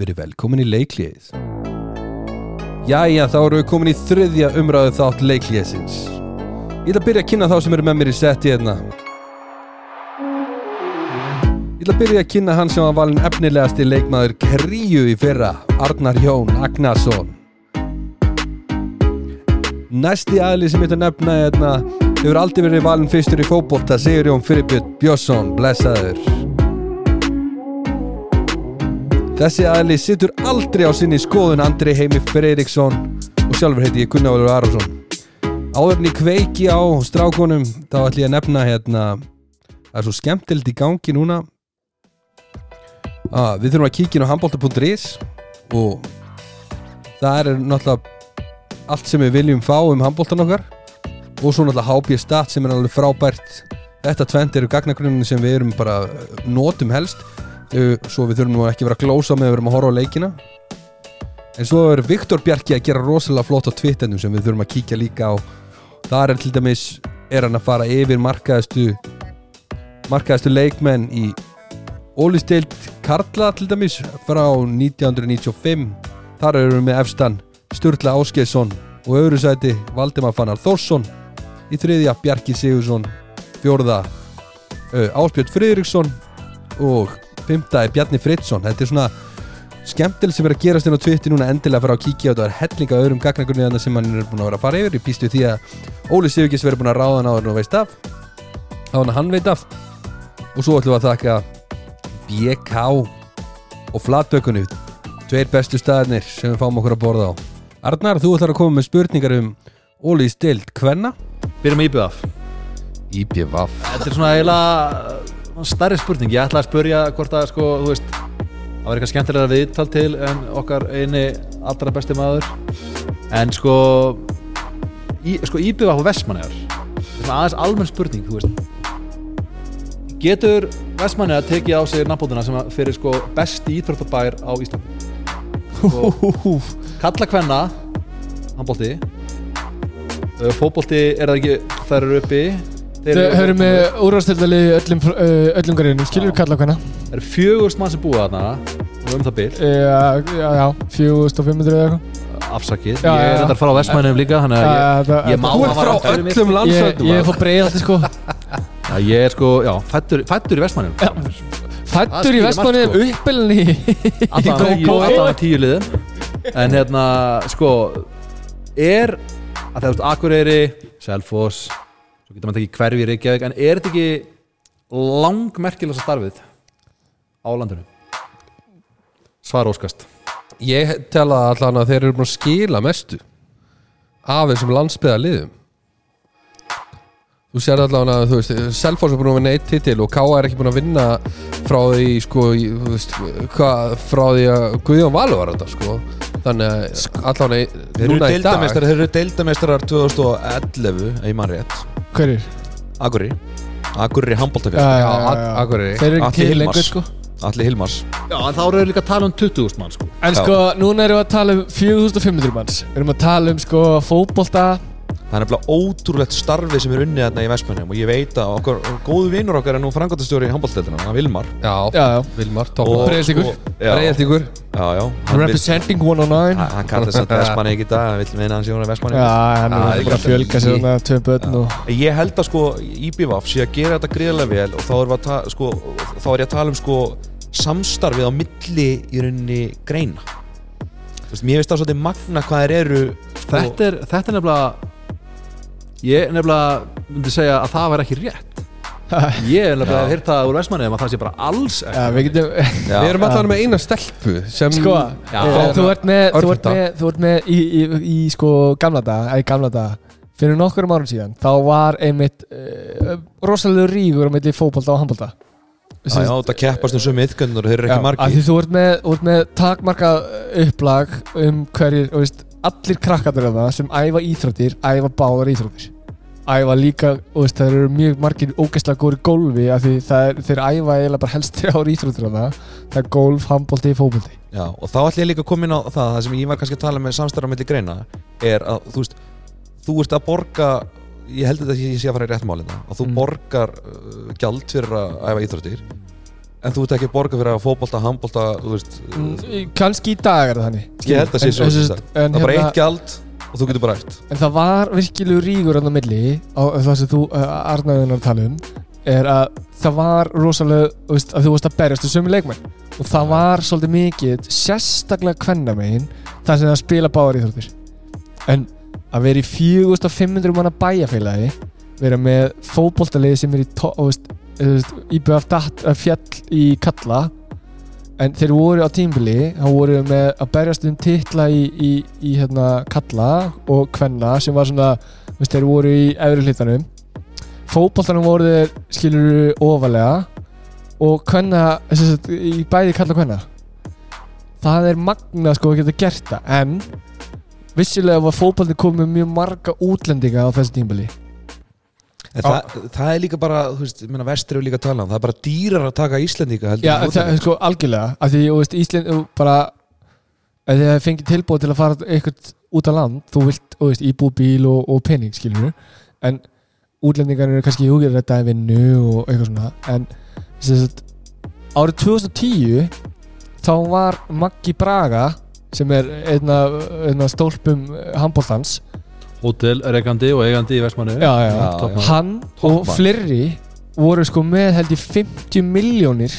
verið velkomin í leiklíðið. Jæja, þá eru við komin í þriðja umræðu þátt leiklíðisins. Ég ætla að byrja að kynna þá sem eru með mér í setti hérna. Ég ætla að byrja að kynna hann sem var valin efnilegasti leikmaður Kríu í fyrra, Arnar Jón Agnason. Næsti aðli sem ég ætla að nefna hérna hefur aldrei verið valin fyrstur í fótbolta, Sigur Jón Fyrirbjörn Björnsson, blessaður. Þessi aðli sittur aldrei á sinni skoðun Andri Heimi Freiriksson og sjálfur heiti ég Gunnar Valur Arason. Áðurinn í kveiki á strákonum þá ætlum ég að nefna hérna það er svo skemmtilegt í gangi núna. Ah, við þurfum að kíkja inn á handbólta.is og það er náttúrulega allt sem við viljum fá um handbóltan okkar. Og svo náttúrulega HB Stat sem er alveg frábært. Þetta tvent eru gagnagrunnum sem við erum bara notum helst svo við þurfum nú ekki vera að glósa með að við erum að horfa á leikina. En svo er Viktor Bjarki að gera rosalega flott á Twitternu sem við þurfum að kíkja líka á. Þar er til dæmis er hann að fara yfir markaðastu markaðastu leikmenn í Ólisteild Karla til dæmis frá 1995 þar eru við með efstan Sturla Áskeiðsson og öðru sæti Valdimar Fannar Þórsson. Í þriðja Bjarki Sigursson fjórða Áspjörn Friðriksson og Fymta er Bjarni Fridsson Þetta er svona skemmtileg sem er að gerast inn á Twitter núna endilega að fara að kíkja á þetta. Og er hellinga öðrum gagnagrunni sem hann er búin að vera að fara yfir. Ég býstu því að Óli Sigurkis verður búin að ráða hann á hann og veist af. Á hann að hann veit af. Og svo ætlum við að þakka BK og Flatbökunni tveir bestu staðinir sem við fáum okkur að borða á. Arnar, þú ætlar að koma með spurningar um Óli Stild, hvenna? Byrjum IBF IBVF Þetta er svona eiginlega starri spurning. Ég ætla að spurja hvort að sko, þú veist Það var eitthvað skemmtilega viðtal til en okkar eini allra besti maður. En sko í, Sko IBF og Vestmannegar aðeins almenn spurning, þú veist. Getur Vestmannegar tekið á sig nafnbóðina sem fyrir sko besti íþróttabær á Íslandi? Sko, Kalla kvenna Handbólti Fótbólti er það ekki Það eru uppi Þau höfum með úrvastildali öllum, öllum greinum, skilur við kalla hvenna? Það eru fjögurst mann sem búa þarna og um það bil, Já, já, já, 4500 eða eitthvað. Afsakið. Já, Ég er þetta frá Vestmænum líka Þannig að ég, það- ég má rangt fyrir mig. öllum Ég, landsvæðum ég er fór breið alltaf sko. Já, ég er sko, já, fættur, fættur í Vestmænum Fættur í Allan Kókó. allan tíu liðum En hérna, sko Er að það er Akureyri, Selfoss Svo getur maður ekki hverfi í Reykjavík En er þetta ekki langmerkilegsa starfið á landinu? Svar óskast Ég tel að allan að þeir eru búin að skila mestu af þessum landsbyða liðum Þú sér allan að þú veist Selfoss er búin að vinna eitt titil og K.A. er ekki búin að vinna frá því sko, í- þú veist, hvað, frá því að Guðjón Valur var þetta sko þannig að allan að núna í dag þeir eru deildamestrar 2011, ef ég rétt Hverjir? Akurri Akurri Já, handbóltakar já, Já, já, Ak- já. Akureyri. Þeir eru Atli ekki lengur sko. Allir Hilmars. Já, en þá eru við líka að tala um 20.000 mann sko. En sko, núna erum við að tala um 4500 manns. Við erum að tala um sko fótbolta Það er nefnilega ótrúlegt starfið sem er unnið þarna í Vestmannum og ég veit að okkar góðu vinnur okkar er nú frangotastjóri í handbóltdeildina, hann Vilmar. Já, Já, já. Vilmar, Og- toppar Breiðholtíkur. og- Já, já, Representing 109 hann- kallar þess að Vestmanni ekki í dag, hann vil meina hans Jónar Vestmanni Já, hann er bara að gæti- fjölga sér þarna Tvö börn og Ég held að sko IBVF sé að gera þetta greiðlega vel og þá er, að ta, sko, þá er ég að tala um sko samstarfið á milli í rauninni greina. Veist, Mér finnst það svolítið magna hvað þeir eru sko, þetta er, þetta er nefnilega ég nefnilega myndi segja að það væri ekki rétt. Ég er nefnilega að hýrta úr Vestmanni að það sé bara alls ekki Já, við getum Já. Við erum allan með eina stelpu sem Sko, Já. eh, þú ert með Þú ert með, þú ert með í, í, í sko gamla daga Eða gamla daga. Fyrir nokkurum árum síðan Þá var einmitt uh, Rosalega rígur á milli fótbolta og handbolta. Já, já, þetta keppast um sömu yðgöndur og þeir eru ekki margi því þú ert með, þú með takmarka upplag um hverjir og veist, allir krakkarnir af það sem æfa íþróttir æfa báðar íþróttir æfa líka, og það eru mjög margir ógeðslega góri gólfi af því það er, þeir æfa eiginlega bara helst þrjár íþróttir af það það er gólf, handbolti, fótbolti. Já, og þá ætlum ég líka að koma inn á það það sem ég var kannski að tala með samstæðar á milli greina er að þú veist þú ert að borga ég held að ég sé að fara í rétt málina að þú Mm. borgar uh, gjald fyrir að æfa íþróttir en þú ert ekki að borga fyrir að fótbolta, handbolta þú veist, Mm, kannski í dag er það þannig. Ég held að sé En- svo það er bara hérna- eitt gjald og þú getur bara eftir En það var virkilegu rígur á milli á það sem þú uh, Arnaðunar tala um er að það var rosalega veist, að þú varst að berjast um sömu leikmenn. Og það var svolítið mikið sérstaklega kvennamegin þar sem það spila báðar íþróttir. En að vera í 4500 manna bæjafélagi vera með fótboltalið sem er í datt, eh, fjall í kalla en þeir voru á tímbili þá voru með að berjast um titla í, í, í hérna kalla og kvenna sem var svona veist, þeir voru í efri hlutanum. Fótboltanum voru þeir skilur ofalega og kvenna sagt, í bæði kalla kvenna. Það er magna sko að geta gert það en vissilega var fótboltin komið mjög marga útlendinga á þessu tímbili það, það er líka bara, þú veist, vestur er líka að tala um, það. Er bara dýrar að taka Íslendinga heldur Já, það er sko algjörlega. Af því, þú veist, Ísland bara ef þið fengið tilbúið til að fara eitthvað út á land, þú vilt, þú veist, íbúð bíl og, og pening, skilur en útlendingar eru kannski hugir þetta í vinnu og eitthvað svona. En sem sagt, árið 2010 þá var Maggi Braga sem er einna, einna stólpum handbóltans Hótel, rekandi og eigandi í Vestmannu já, já, Já, já. hann og Toppmaður. fleiri voru sko með held ég 50 miljónir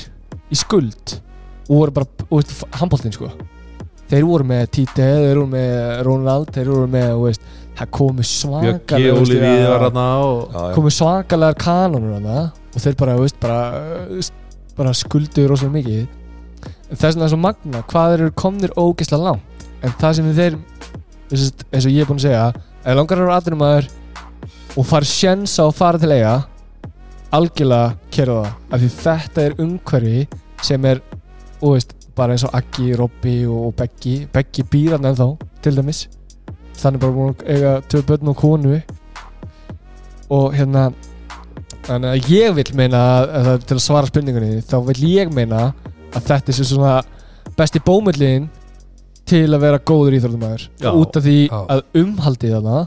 í skuld og voru bara, og veist, handbóltinn sko. Þeir voru með Tite, þeir voru með Ronald, þeir voru með, þú veist það komu svakalega og komu svakalegar kanonur og þeir bara, veist, bara uh, bara skulduðu rosalega mikið. Þess vegna er svo magna hvað þeir eru komnir ógeðslega langt. En það sem þeir eins og ég er búinn að segja ef langar eru aðrum maður og fara sjens á að fara til eiga algjörlega kera það. Af því þetta er umhverfi sem er og veist, bara eins og Aggi, Robby og Beggi. Beggi býr hann ennþá til dæmis. Þannig bara búin að eiga tvö börn og konu. Og hérna þannig að ég vil meina að, að, til að svara spurningunni þá vil ég meina að þetta sé svona besti bómöllin til að vera góður íþróttumæður út af því Já. að umhaldið þarna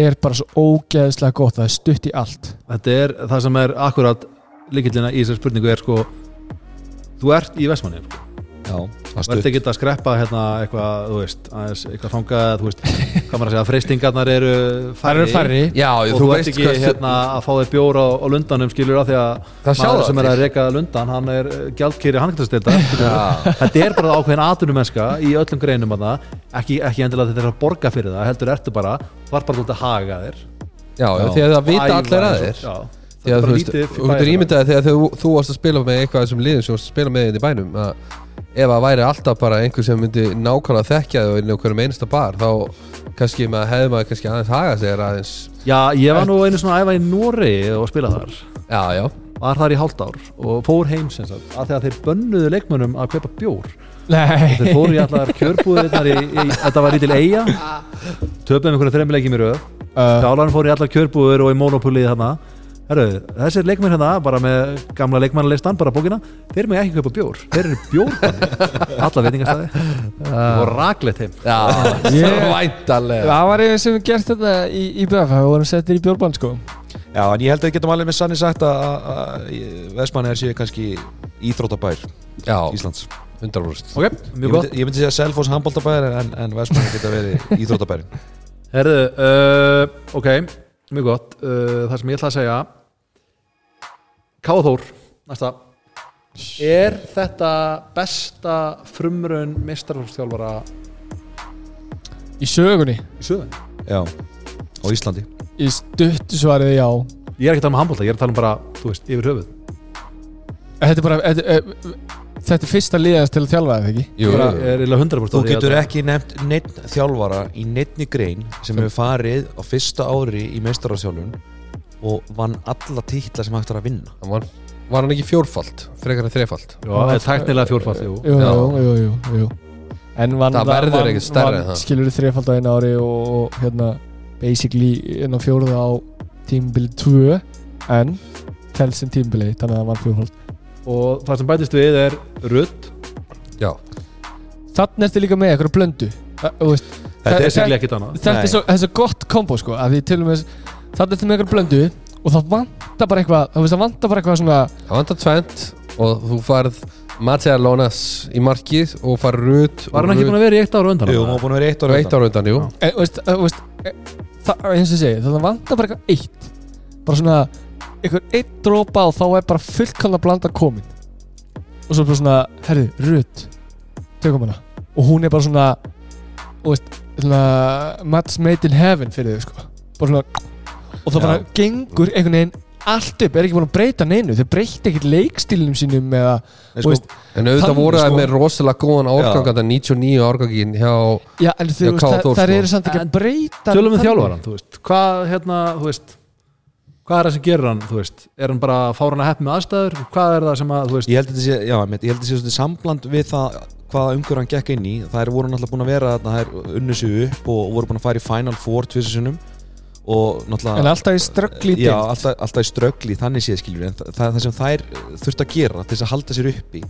er bara svo ógeðslega gott það er stutt í allt. Þetta er það sem er akkurat líkillina í þessari spurningu er sko Þú ert í Vestmannu stutt ekki að skreppa hérna eitthvað, þú veist, aðeins eitthvað þangað, þú veist, hvað maður að segja, freystingarnar eru það eru færri. Já, og þú þú ert veist ekki hvað hérna að fá þér bjór á, á lundanum skilur af því að Það maður sem er að reyka lundan hann er gjaldkýri hanningtastilda Já, þetta er bara ákveðin atvinnumennska í öllum greinum að ekki, ekki endilega þetta er að borga fyrir það heldur ertu bara, þú ert bara út að haga þér. Já, já, því að það vita allir að þér. að þú veist, þú getur ímyndaði þegar þú, þú varst að spila með eitthvað sem liðum sem varst að spila með þetta í bænum að ef að væri alltaf bara einhver sem myndi nákvæmlega þekkja þau inn á hverjum einasta bar þá kannski maður hefði maður kannski aðeins haga sér aðeins. Já, ég var nú einu svona að æfa í Nóri og spila þar. Já, já, var þar í hálft ár og fór heim sem sagt af því að þeir bönnuðu leikmönnum að kaupa bjór. Nei, þeir fóru í allar kjörbúðirnar í, í, þetta var lítil eiga töpuðum einhverju þremmilegjum í röð. Uh, Þjálan fór í allar kjörbúður og í monopólið þarna Herru, þessir leikmenn hérna, bara með gamla leikmannalistan, bara bókina þeir með ekki kaupa bjór, þeir eru bjórbanni alla veitingastæði og raglegt heim. Já, Ég- væntalega það var einu sem gert þetta í, í BF það vorum settir í bjórbann sko. Já, en ég held að við getum alveg með sannig sagt að, að, að Vestmanni er sér kannski íþrótabær Já, Íslands. undarbrúst Ok, Ég myndi, ég myndi segja Selfoss handbóltabær en, en Vestmanni geta verið íþrótabærin Herru, uh, ok, mjög gott. Uh, það sem ég ætla að segja Káþór, næsta. Er þetta besta frumrun mistarfólkstjálfara í sögunni, í sögun? Já, á Íslandi. Í stuttu svarið já. Ég er ekki að tala um handbólta, ég er að tala um bara, þú veist, yfir höfuð. Þetta er bara þetta, eh, þetta er fyrsta liðast til að þjálfa þetta ekki? Jú, jú. er eiginlega 100% Þú á því getur að- ekki nefnt neitt þjálfara í neittni grein sem hefur farið á fyrsta ári í meistararþjálfun og vann alla titla sem hægt er að vinna. Hann var, var hann ekki fjórfald, frekar en þrefald Já, það er tæknilega fjórfall, jú. Jú, Já. jú, jú, jú, jú. en vann, Það verður ekkert stærra en það. skilur þrefald á einu ári og, og hérna basically inn á fjóruða á tímbili 2 en tel sem tímbili þannig að það var fjórfald Og það sem bætist við er rudd. Já, þannig ertu líka með eitthvað blöndu Þa- þú veist, Þetta er sigli ekkit annað. þetta er svo, er gott kombo sko að því til og með þannig ertu með eitthvað blöndu og það vantar bara eitthvað það vantar bara eitthvað svona það vantar tvent og þú farð Mattia Lonas í markið og farð Rut Var hann ekki búin að vera í eitt ára undan? Jú, hún var búin að vera eitt ára Eitt ára undan, jú. Já. En, veist, uh, veist, eh, það, eins og segi, það vantar bara eitthvað eitt. Bara svona, einhver eitt drópa og þá er bara fullkalla blanda komin. Og svo bara svona herri, Rut, tökum hana. Og hún er bara svona og veist, svona match made in heaven fyrir þau sko. Bara svona, og það bara gengur einhvern veginn allt upp, er ekki búin að breyta neinu? Þau breyta ekkert leikstílinum sínum eða, Nei, sko, veist, En auðvitað voru það sko. með rosalega góðan árgang þetta 99 árgangin hjá já, en þau, Já, veist, Kára það, sko. eru samt ekki að breyta Tölum við þannig. þjálfaran, þú veist. Hvað, hérna, þú veist Hvað er það sem gerir hann, þú veist? Er hann bara fáran að hepp með aðstæður? Hvað er það sem að, þú veist? Ég held að þetta sé, já, einmitt, ég held að þetta sé sambland við það hvaða umhverf hann gekk inn í. Það er voru náttúrulega búin að vera þarna, það er unnu sig upp og voru búin að fara í Final Four náttúrulega en alltaf í ströggli Já, alltaf, alltaf í ströggli þannig séð skiljur en það, það sem þær þurft að gera til þess að halda sér uppi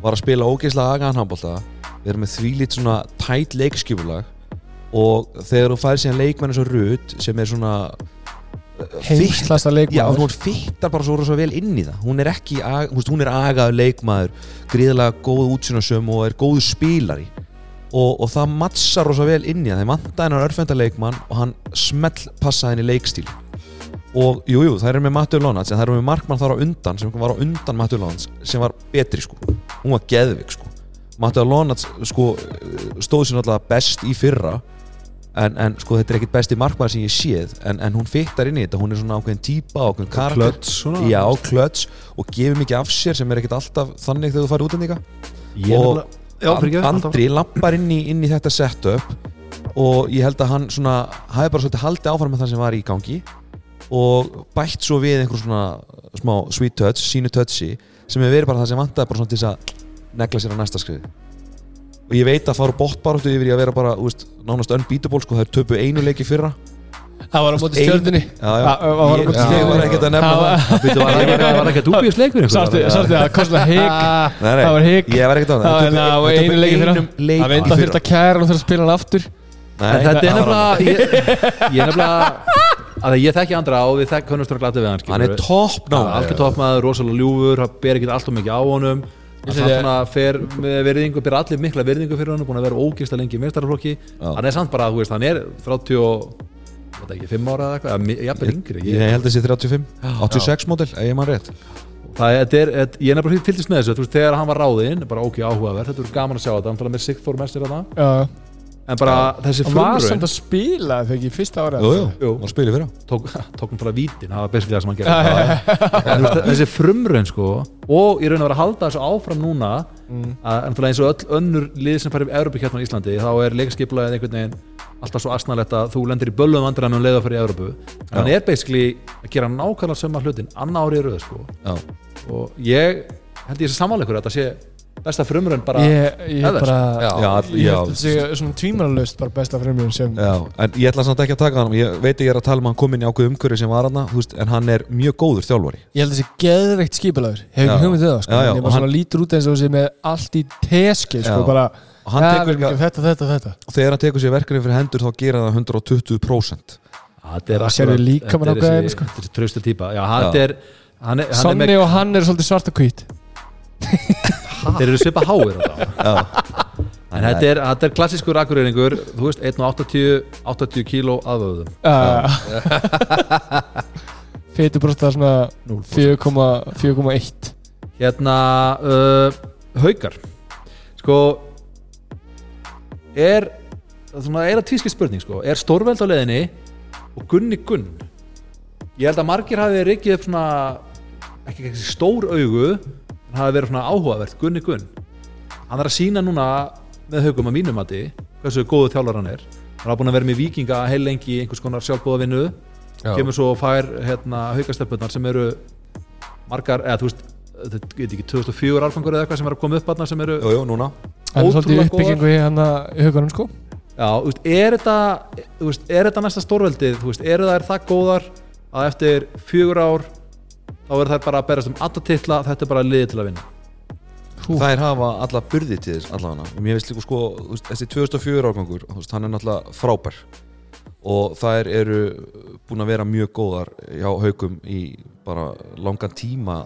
var að spila ógeðslega agaðan handbólta við erum með þvílít svona tætt leikskipulag og þegar þú fær síðan leikmenn eins og Rut sem er svona uh, heimslasta leikmaður. Hún fittar bara svo rosa vel inn í það. Hún er ekki, hún er agaður leikmaður gríðlega góð útsynasöm og er góðu spílari og, og það mattsar rosa vel inn í það þeir vanta hennar örfenda leikmann og hann smell passa henni leikstíl. Og jú, jú, það er með Matthew Lonats en það er með markmann þar á undan sem var á undan Matthew Lonats sem var betri sko. Hún var geðvik sko. Matthew Lonats sko stóð sér náttúrulega best í fyrra en, en sko þetta er ekkit besti markmann sem ég séð en, en hún fittar inn í þetta, hún er svona ákveðin típa ákveðin karakter. svona Já, klöts og gefur mikið af sér sem er ekkit alltaf þannig þegar þú farið útlendinga. Ég og nefnilega Já, fyrir Andri lappar inn í, inn í þetta setup og ég held að hann svona hafi bara svolítið haldið áfram með það sem var í gangi og bætt svo við einhver svona smá sweet touch, sínu touchi sem hefur verið bara það sem vantaði bara svona til að negla sér á næsta skriði. Og ég veit að fara bóttbaráttu yfir í að vera bara úst, nánast unbeatable sko, það er töpu einu leiki fyrra það var á móti já, Það var á móti ég stjörnunni. var ekkert að nefna Það það. var- var það var það að dúbíus leikur? Sástu, sástu það kostið higg Nei, nei, Það var higg ég var ekkert að Það. Var hérna á einu leiki fyrir leik Það að þurft að kæra og þurft að spila hann aftur. Þetta er það var- nefnilega Ég er nefnilega að ég þekki andra og við þekk hönnustur að glata við hann hann er topp ná algjör toppmaður, rosalega ljúfur það ber ekki alltaf mikið á honum. Hann fer með virðingu ber allir mikla virðingu fyrir honum, búin að vera ógist lengi í mestaraflokki, Já. hann er samt bara þú veist, hann er 30 og ég veit ekki, 5 ára eða eitthvað, jafnvel yngri Ég ég, held sé 35, 86 módel, ég maður rétt. Það er, þetta er, þetta- ég er nefnilega fylgist með þessu, þú veist, þegar hann var ráðinn bara ok, áhugaverð, þetta er gaman að sjá þetta. Hann tala með Sigþór mestir þarna, Já. En bara þessi Það var samt að spila þegar ekki fyrsta ára Jú, jú, var spilið fyrir tók, tók hann bara vítin, það var basically það sem hann gerði. En, veist, þessi frumraun sko og í raun að vera að halda þessu áfram núna Mm. að en eins og öll önnur lið sem færi Európa kjarnan í Íslandi þá er leikskipulaðið einhvern veginn alltaf svo asnalegt að þú lendir í böllum vandræðum um leið að fara í Európu hann er basically að gera nákvæmlega sömma hlutin annar ári í röð sko. Já, og ég held ég sé samanleikur að þetta sé besta frumraun bara Ég, ég Ever. bara já, Ég já, held sé svona tvímanalust bara besta fremjun sem já En ég ætla samt ekki að taka hann. Ég veit að ég er að tala um að hann kom inn í ákveð umhverju sem var hann En hann er mjög góður þjálfari. Ég held þessi geðveikt skipulagur Hefur ekki hugmynd við það sko Já, já, Ég og bara hann- lítur út eins og þessi með allt í teski sko bara Og hann ja, tekur ekki þetta, þetta, þetta. Og þegar hann tekur sér verkefni fyrir hendur Þá gera það 120% þetta er Það sérðu akkurat- líka með þetta er ákveðin, þessi- sko. þetta er traustu típa. Já, hann er hann er, hann er Sonni og hann er svolítið svart og hvít. Þeir eru svipa háir En þetta er, þetta er klassískur akureyringur, þú veist, 1,80 80 kíló aðvöðum. Fétu brostar svona 4,1 Hérna, uh, haukar. Sko Er svona, er að tvíski spurning sko. Er stórveld á leiðinni og Gunni Gunn? Ég held að margir hafi reikið upp svona ekki, ekki stór augu en hafi verið svona áhugavert, Gunni Gunn Hann er að sína núna með haugum að mínum mati hversu góðu þjálfar hann er. Hann er búin að vera með vikinga heil lengi í einhvers konar sjálfbóðavinnu Já. kemur svo og fær hérna, haukastelpunar sem eru margar, eða þú veist þetta get ekki 2004 árfangur eða eitthvað sem er að koma upp þarna sem eru, jú, jú, Hann er svolítið uppbyggingu í hann í hugunum sko. Já, þú veist, er þetta veist, er þetta næsta stórveldið? Þú veist, eru þær það góðar að eftir fjögur ár þá er þær bara að berast um alla titla þetta er bara liðið til að vinna? Hú. Þær hafa alla burði til þess allavega. Og mér finnst líka sko, þú veist, þessi 2004 árgangur þú veist, hann er náttúrulega frábær. Og þær eru búin að vera mjög góðar hjá haugum í bara langan tíma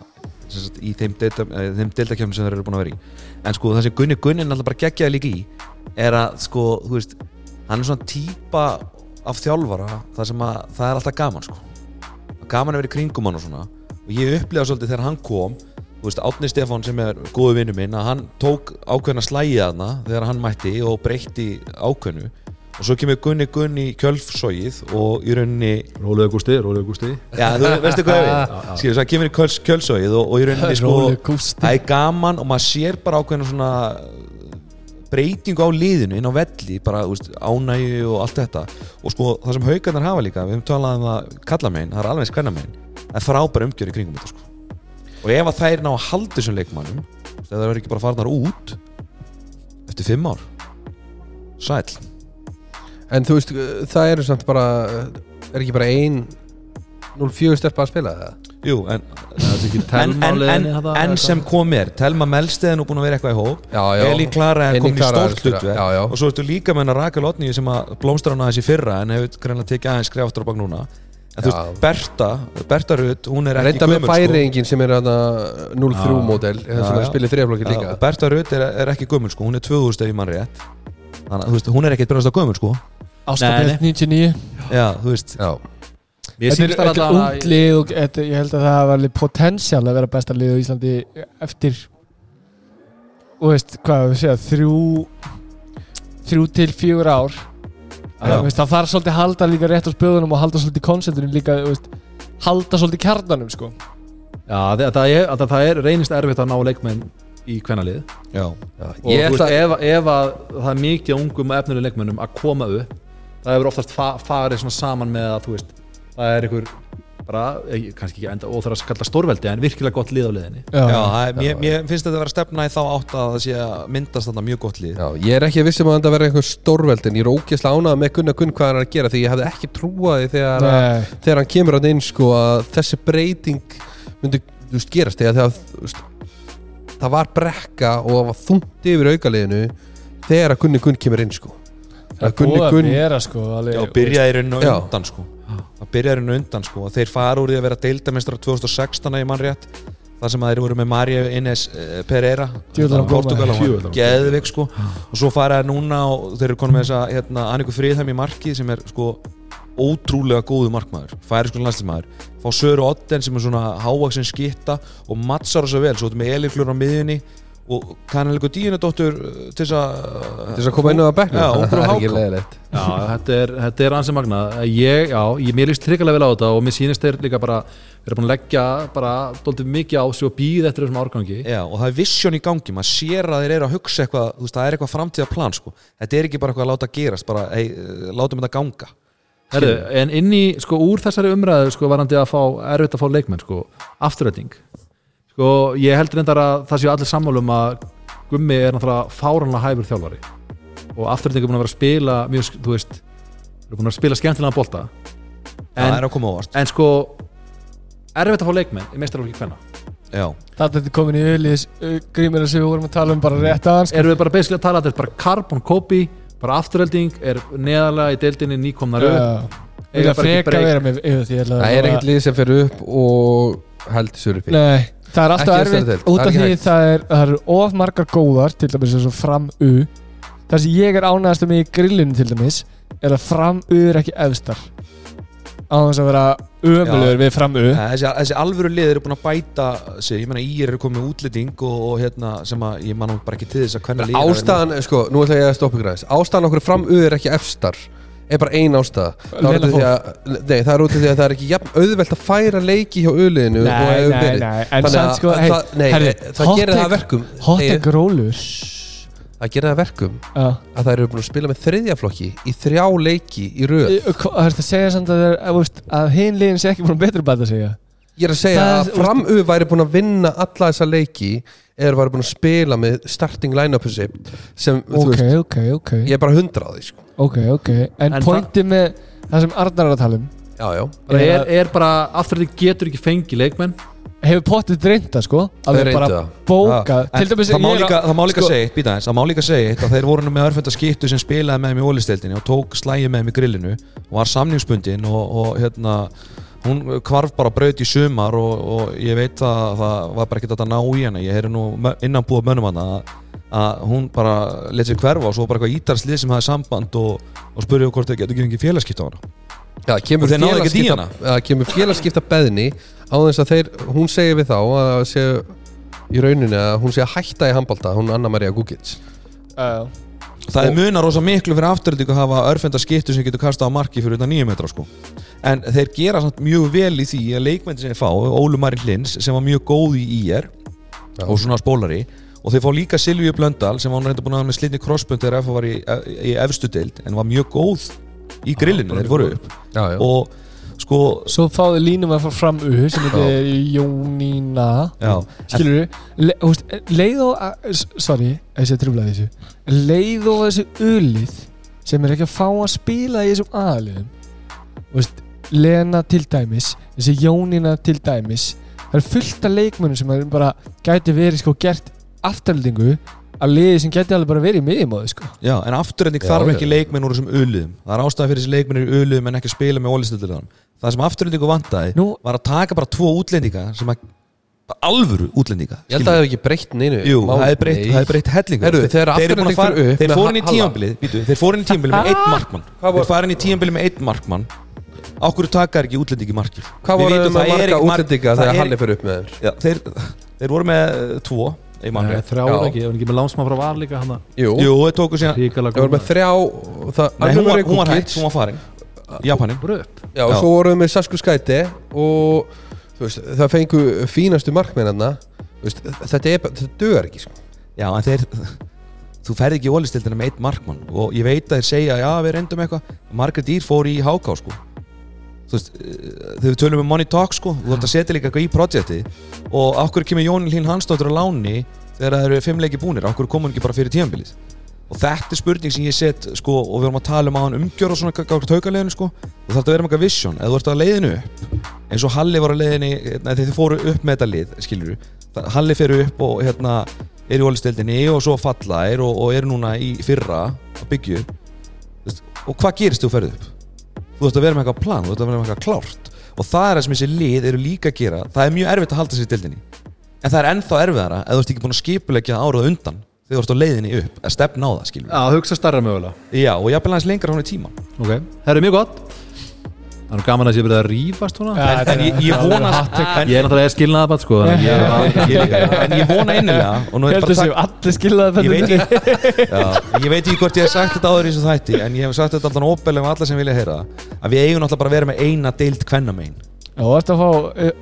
sagt, í þeim delta- eh, sem þeir eru búin að vera í. En sko það sem Gunni Gunni náttúrulega bara geggjaði líka í er að sko, þú veist hann er svona típa af þjálfara það sem að það er alltaf gaman sko. Gaman að vera í kringum hann og svona. Og ég upplifa svolítið þegar hann kom þú veist, Átni Stefán sem er góðu vinnu minn að hann tók ákveðna slægi aðna þegar hann mætti og breytti ákveðnu og svo kemur Gunni Gunni kjölfsóið og í rauninni Rólega Gústi, Rólega Gústi. Já, þú veistu hvað ég við Skilur, það kemur í kjöls, kjölsóið og, og í rauninni sko. Það er gaman og maður sér bara ákveðna svona breytingu á liðinu inn á velli bara úst, ánægju og allt þetta. Og sko það sem haugarnar hafa líka við höfum talað um það kalla megin, það er alveg skvenna megin það er frábæra umgjör í kringum þetta sko. Og ef að þær ná að halda þessum leikmannum það verður ekki bara farnar út eftir fimm ár sæl En þú veist, það eru samt bara er ekki bara ein 0-4 stelpa að spila það? Jú, en, Það er ekki en, en, en, eitthvað? sem kom er Telma Melsteð er nú búin að vera eitthvað í hóp Já, já. Elín Klara er komin í stórt já. og svo ertu líka með hennar Rakel Otni sem að blómstra hana þessi fyrra en hefur greinlega tekið aðeins skref aftur á bak núna en þú veist, Berta, Berta Rutt hún er ekki gömul sko. færingin sem er þarna 0-3 Já. módel er og Berta Rutt er, er ekki gömul sko, hún er 2000 ef ég mann rétt þannig veist, hún er ekkert byrjast á gömul sko Ástafell 99 já, þú veist, Já, Þetta er, alltaf ungt lið og þetta, ég held að það var alveg potential að vera besta lið á Íslandi eftir og veist, hvað við segja þrjú þrjú til fjögur ár. Það, veist, það þarf svolítið að halda líka rétt á spöðunum og halda svolítið konceptunum líka þú veist, halda svolítið kjarnanum sko. Já, það, það, er, það, það er reynist erfitt að ná leikmenn í hvernalið já, já. og veist, ef, ef að það er mikið af ungum og efnilegum leikmennum að koma upp það hefur oftast fa farið svona saman með að þú veist, það er einhver bara, eh, kannski ekki enda óþar að kalla stórveldi en virkilega gott lið á liðinni já, það er, mér, já. mér finnst þetta að vera að stefna í þá átt að það sé að myndast þarna mjög gott lið. Já, ég er ekki að vissum að þetta verði einhver stórveld en ég er ógeðslega ánað með Gunnar Gunn hvað hann er að gera því ég hefði ekki trúaði þegar, Nei, þegar hann kemur hann inn sko að þessi breyting myndi þú veist, gerast. Þegar veist, það var brekka og það var þungt yfir aukaliðinu þegar að Gunni Gunn kemur inn sko það er búið að vera sko, alveg, Já, byrjaði í rauninu Já. undan sko. Það byrjaði í rauninu undan sko og þeir fara úr því að vera deildamestrar 2016 í mannrétt þar sem að þeir voru með Mario Ines eh, Pereira Djöfull var Portugal góður. Djöfull var og geðvik sko. Og svo fara þeir núna og þeir eru konum með þessa hérna, Anniku Friðheim í markið sem er sko ótrúlega góðu markmaður færi sko landslismæður fá Söru Otten sem er svona hávaksin skitta og mattsar þessu vel. Svo þetta með Eliflur á miðjunni og kannan líka dýjunadóttur til þess að til þess að koma inn á Já, þetta er, þetta er ansi magna ég, já, ég mér líst tryggalega vel á þetta og mér sýnist þeir líka bara vera búin að leggja bara doldið mikið á sig og býða eftir þessum árgangi. Já, og það er vision í gangi, maður sér að þeir eru að hugsa eitthvað, þú veist, það er eitthvað framtíðarplan sko. þetta er ekki bara eitthvað að láta gerast bara, hey, látum þetta ganga. Herðu, en inn í, sko, úr þessari umræðu sko, varandi að fá, erfitt að fá leikmenn sko, afturræting sko, ég held reyndar að það séu allir sammálum að Gummi er náttúrulega fáranlega hæfur þjálfari. Og afturræting er búin að vera að spila mjög, þú veist, er búin að spila skemmtilega bolta. Það en, er að koma ávart en sko erfitt að fá leikmenn í meistarálfiki hvenna Já, Það er komin í auðlis grímur sem við vorum að tala um bara rétt aðeins. Erum við bara basically að tala að þetta er bara carbon copy bara afturræting, er neðalega í deildinni nýkomnar upp. Það er ekkert lið sem fer upp og heldur sér uppi Nei, það er alltaf erfitt út er af því hægt. það er, eru of margar góðar til dæmis eins og fram U. Það sem ég er ánægast um í grillinu til dæmis er að fram U er ekki efstar. Á þess að vera ömulegur við fram U. Þessi, þessi alvöru lið eru búin að bæta sig, ég meina í eru komið með útlending og, og hérna, sem að ég manna bara ekki til þess að hvernig lið ástæðan, sko, nú ætla ég að stoppa ykkur aðeins. Ástæðan okkur fram er ekki efstar er bara ein ástæða. Það að, það er út af því að það er ekki jafn auðvelt að færa leiki hjá auðliðinu Nei, nei, nei, en Þannig að- sko að hey, það- nei, herri, það hot gerir það að verkum. Hot Nei, egg rólur það gerir það að verkum Já. að það eru búin að spila með þriðja flokki í þrjá leiki í röð. Það er að segja samt að, það að, að liðin sé ekki búin að betra bæta segja ég er að segja Það að framu væri búin að vinna alla þessa leiki eða væri búin að spila með starting line-upu sem, sem þú Ok, veist, ok, ok. ég er bara hundra á því sko. Ok, ok. En, En pointið með það sem Arnar er að tala um. Já, já, bara Er er, að- er bara afturræting getur ekki fengið leikmenn. Hefur pottið dreynda sko? Þeir Alveg reyndu bara það. bóka En Til dæmis það má ég er líka, að- það má líka sko, segja eitt, býta eins, það má líka segja eitt að þeir voru nú með örfenda skiptu sem spilaði með þeim í ólisteildinni og tók slægi með þeim í grillinu og var samningsbundin og, og hérna hún kvarf bara braut í sumar og, og ég veit að það var bara ekkert hægt að ná í hana. Ég heyri nú innanbúið mönnum hana að, að hún bara let sér hverfa og svo bara eitthvað ítarslið sem hafði samband og, og spurði hvort þau getur ekki félagskipt á hana Já, kemur Og þeir náðu ekki félagskipta, hana? ja, kemur félagskipta beðni á þess að þeir, hún segir við þá að það sé í rauninni að hún sé að hætta í handbalta, hún Anna-Maria Gugic uh, Það er munar rosa miklu fyrir afturöldingu að hafa örfenda skiptu sem getur kastað á marki fyrir utan nýju metra sko. En þeir gera samt mjög vel í því að leikmenn sem þeir fá, Ólu Marin Lins sem var mjög góð í IR Já. og svona spólari og þeir fá líka Silvíu Blöndal sem var hún reynda búin að hafa með slitni krossbund þegar FH var í, í efstu deild en var mjög góð í grillinu þeir voru upp. Já, já, og sko Svo fáðu línum að fara fram U sem heitir Jónína. Já, Skilur húst, leið og að- Sorry, þessi trúblaði þessu. Leið og þessi ulið sem er ekki að fá að spila í þessum aðaliðum Húst, Lena til dæmis Þessi Jónína til dæmis Það er fullt af leikmönnum sem er bara gæti verið sko gert afturhaldingu að liði sem gæti alveg bara verið í miðjumóðu sko. Já, en afturölding Já, þarf ekki leikmenn úr þessum öluðum það er ástæða fyrir þessi leikmenn í öluðum en ekki að spila með ólistöldurðan það sem afturöldingu vantaði Nú, var að taka bara tvo útlendinga sem að alvöru útlendinga Ég held að það hef ekki breytt neinu Jú, Má- það er breytt, Nei. það breytt hellingur. Þeir inn í býtu, Þeir fóru inn í tímabilið með einn markmann. Hvað Þeir fara inn í tímabilið með einn markmann. Ákveður takar ekki útlendingi markið? Hvað voru það er marga ekki mark- útlendinga þegar Halli fyrir upp með þeim? Já, þeir, þeir voru með tvo þrjá Já. er ekki, ef hann ekki með lánsmann frá var líka hann Jú, þeir tóku síðan það voru með þrjá það, Nei, hún var, hún var hægt, hún var farin. Japanin. Já, og Já. svo vorum við með Sasku Skæti og veist, það fengu fínastu markmennarna þetta, er, þetta dögar ekki sko. Já, en þeir Þú ferð ekki í ólistildina með einn markmann Og ég veit að þeir segja, já, við reyndum eitthvað. Margrét Dýr fór í háká, sko veist, eh, þegar við tölum um Money Talk, sko Þú þarft að setja líka eitthvað í projekti Og okkur kemur Jón Hlín Hansdóttir á láni Þegar það eru fimm leiki búnir? Okkur komur ekki bara fyrir tíðanbilið Og þetta er spurning sem ég set, sko Og við erum að tala um að hann umgjör og svona Gátt haukaleginu, sko. Þú þarft að vera með eitthvað vision. Eða þú ert að leiðinu upp Eins og Halli var að leiðinu Þegar þið fóru upp með þetta lið, skilur Halli fer upp og hérna er í ólistildinni og svo falla er og, og er Þú ert að vera með eitthvað plan, þú ert að vera með eitthvað klárt. Og það er það sem þessi lið eru líka að gera. Það er mjög erfitt að halda sér í dildinni en það er ennþá erfiðara ef þú ert ekki búin að skipulegja árað undan þegar þú ert á leiðinni upp að stefna á það skilur Já, hugsa starra mögulega. Já, og ég aðeins lengra hún í tíma Ok, það er mjög gott Það er nú gaman að sé verið að rífast svona. Ja, en, ég, ég vona en, Ég er náttúrulega skilnaða bara sko ég, ég- ég, ég, en ég vona innilega og nú er heldur bara sem allir skiljaði ég veit, ekki, já, ég veit ekki hvort ég hef sagt þetta áður í þessu þætti en ég hef sagt þetta alltaf óbelum alla sem vilja heyra. Það, að við eigum náttúrulega bara að vera með eina deild kvennamein Já, þú ert að fá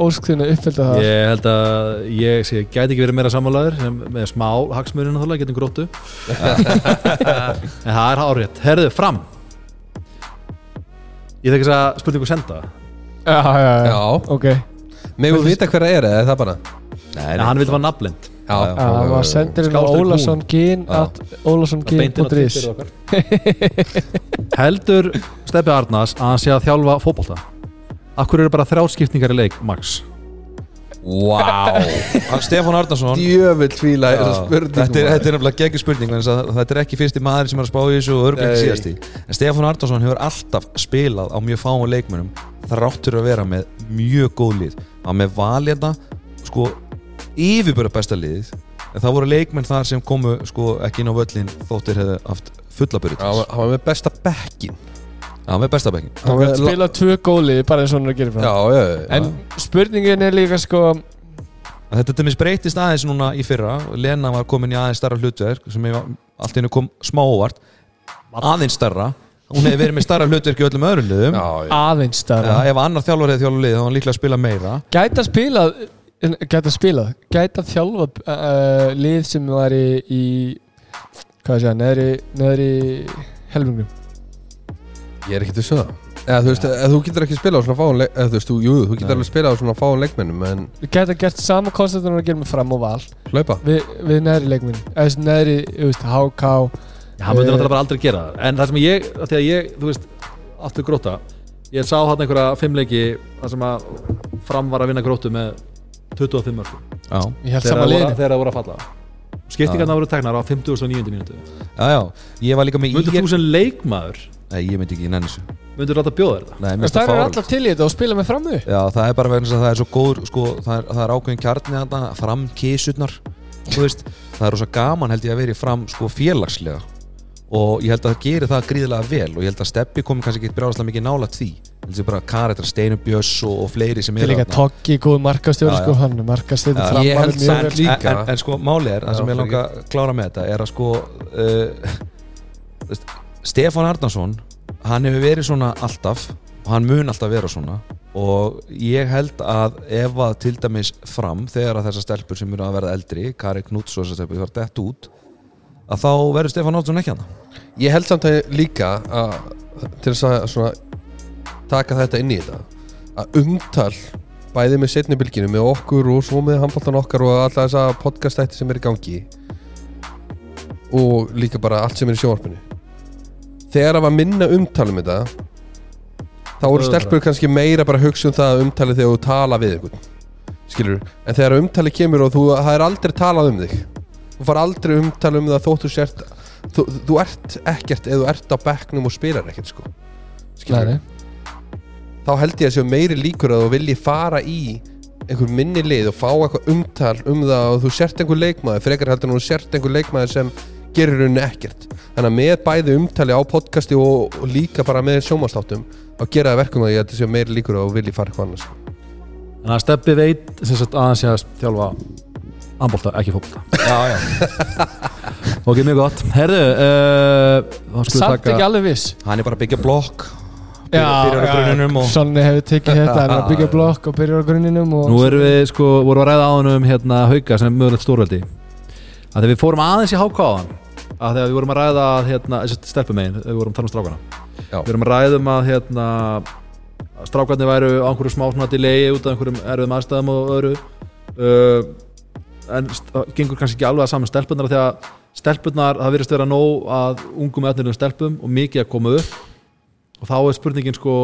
óskþinu uppfylgda það Ég held að ég sé, gæti ekki verið meira sammálaður sem, með smá hagsmurinn getum gróttu. En það er hárétt Herðu, fram Ég þekki þess að spurningu senda. Já, já, já, Já, ok. Megum við vita hver það er eða er það bara? Nei, En hann vildi fara nafnlind Já, Já, Já, það var sendir inn á Skástrík hún. Ólason Gin Já. at ólasongin.is Heldur Steppi Arnars að hann sé að þjálfa fótbolta? Akkur eru bara þrjárskiptingar í leik, Max Hann Stefán Arnarsson. Djöfull er það spurning þetta er, nefnilega geggjur spurning vegna þess að þetta er ekki fyrsti maður sem er að spá í þessu og örglega Nei. ekki síðasti. En Stefán Arnarsson hefur alltaf spilað á mjög fáum leikmönum þráttur að vera með mjög góð lið. Var með valjarna sko yfirböra besta liðið en það voru leikmenn þar sem komu sko ekki inn á völlin þóttir hefðu haft fullaböru Já, hann var- hann var með besta bekkin Já, með besta bekkin Hann gæti spila tvö góli bara eins og hann er að gera frá Já, já, já En spurningin er líka sko Þetta til mér breytist aðeins núna í fyrra. Lena var komin í aðeins starra hlutverk sem ég, allt í hennu kom smá óvart. Aðeins starra hún hefði verið með starra hlutverk í öllum öðrum liðum. Já, já. Aðeins Já, starra ef annar þjálfur hefði þjálfur lið þá var hann líklega að spila meira. Gæti að spila Gæti að spila. Gæti að þjálfa uh, lið sem var í, í Hvað sé ég, neðri Neðri helmingnum Ég er ekkert vissu það Eða þú veist, eða þú getur ekki spila á svona fáum leik Eða þú veist, þú, jú, þú getur alveg spila á svona fáum leikmennum En Gæti að gert sama hann að gera með fram og val. Hlaupa. Við, við neðri leikminn Eða þessi neðri, þú veist, HK hann myndi Eh. náttúrulega bara aldrei gera það. En það sem ég, af því að ég, þú veist aftur gróta, ég sá hann einhverja fimmleiki þar sem að fram var að vinna grótu með 25 mörg Já, Ég held þegar sama það voru, liðinu. þegar það voru að falla. Skiptingarna voru teknar á 59. mínútu. Já, já. Ég var líka með íger þú sem leikmaður Nei, ég myndi ekki nenni þessu Myndur þú láta bjóða þér þetta? Nei, mér Það finnst það er fáránlegt. alltaf til í þetta og spila með framu Já, það er bara vegna þess að það er svo góður sko, það, er, það er ákveðin kjarni þarna fram kísurnar þú veist, það er rosa gaman held ég að vera í fram sko, félagslega og ég held að það gerir það gríðilega vel og ég held að Steppi komi kannski ekki brjáðslega mikið nála því ég held að bara Karetra, Steinu Björns og, og fleiri sem Til eru líka þarna. Toggi, góð markastjóri Já, já. sko, hann er markastjóri Já, fram ég held mjög samt vel. líka- en, en, en sko máli er, það sem ég langa að klára með þetta er að sko uh, þú veist, Stefán Arnarsson hann hefur verið svona alltaf og hann mun alltaf vera svona og ég held að ef að til dæmis fram þegar að þessar stelpur sem eru að verða eldri Kari Knúts og þessar stelpur var dett út að þá verður Stefán Arnarsson ekki hann Ég held samt að líka að, til þess að svona, taka þetta inn í þetta að umtal bæði með setni bylginu með okkur og svo með handbóltan okkar og alla þessa podcastætti sem er í gangi og líka bara allt sem er í sjónvarpinu þegar það var minna umtal um þetta þá voru stelpur kannski meira bara að hugsa um það umtalið þegar þú tala við einhvern skilur en þegar umtalið kemur og þú, það er aldrei talað um þig. Þú far aldrei umtal um það þótt þú sért þú, þú ert ekkert eða þú ert á bekknum og spilar ekkert sko. Skilur þá held ég að séu meiri líkur að þú vilji fara í einhver minni lið og fá eitthvað umtal um það og þú sért einhver leikmaður frekar heldur en þú sért einhver leikmaður sem gerir rauninni ekkert. Þannig að með bæði umtali á podcasti og, og líka bara með sjómanstáttum þá gera það verkum að ég held að séu meiri líkur að þú vilji fara eitthvað annars. Þannig að Steppi veit sem sagt aðeins ég að þjálfa Ambólta, ekki fókbalta Já, já, Ok, mjög gott. Herðu, uh, við Samt taka ekki alveg viss. Hann er bara að byggja blokk byrjar á grunninum og Sonni hefur tekið þetta, hann er að byggja blokk og byrjar á grunninum og Nú erum við sko, vorum að ræða á hann um hérna Hauka sem er mögulegt stórveldi. Að þegar við fórum aðeins í háká á hann að þegar við vorum að ræða að hérna, stelpumegin, við vorum að tala um strákana. Já. við vorum að ræða um að hérna að strákarnir væru á einhverju smá delay út af einhverjum erfiðum aðstæðum og öðru. Uh, en það gengur kannski ekki alveg að saman stelpunar að stelpunar, það virðist vera nóg að ungum efnilegum stelpum og mikið að koma upp. Og þá er spurningin sko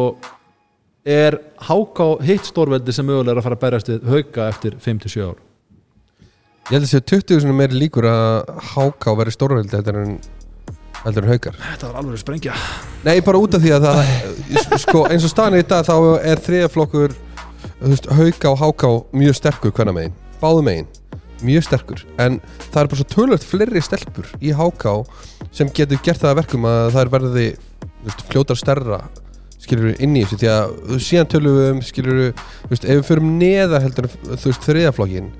er háká hitt stórveldi sem mögulega er að fara að berjast við hauka eftir 5-7 ár ég held að séu 20 svona meiri líkur að háká veri stórveldi heldur en heldur en haukar. Þetta var alveg að sprengja. Nei, bara út af því að það sko, eins og staðan í dag þá er þriðaflokkur hauka og háká mjög sterkur hvernig megin, báðu megin. Mjög sterkur, en það er bara svo tölvöld fleiri stelpur í háká sem getur gert það að verkum að það er verði veist, fljótar stærra skilur við inn í þessu, því að síðan tölum við um skilur við, þú veist, ef við förum neðar heldur þriðaflokkin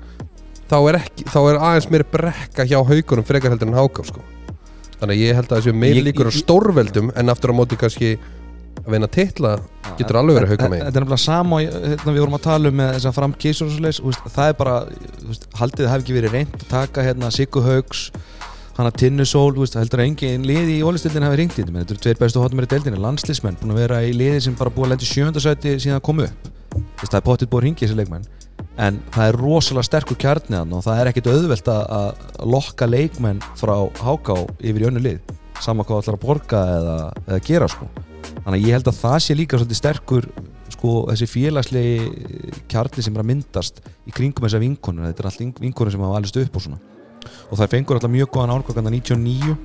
þá er, ekki, þá er aðeins meiri brekka hjá haukunum frekar heldur en háká sko. þannig að ég held að það séu meiri Ég- líkur á stórveldum en aftur á móti kannski að vinna titla getur alveg verið hauka megin. Þetta er nefnilega sama hérna, við vorum að tala um með þess að fram kísur og svo leis það er bara, veist, haldið það hafi ekki verið reynd að taka hérna Siggu Haugs hana Tinnu Sól, þú veist, heldur að engin liði í ólistildin hafi ringt í þetta, menn þetta eru tveir bestu hóttum í deildinni, landslismenn, búin að vera í liði sem bara búið að lenda í sjöndasæti síðan að koma upp. Það er pottitt búið að ringi þessi leikmenn en það er rosalega sterkur kjarni þarna og það er ekkit auðvelt að, lokka leikmenn frá háká yfir í önnu lið. Sama hvað ætlar að borga eða, eða gera sko. Þannig að ég held að það sé líka svolítið sterkur sko þessi félagslegi kjarni sem er að myndast í kringum þessar vinkonur, þetta er allt vinkonur sem hafa alveg upp og svona. Og það fengur alltaf mjög góðan árgóðan 99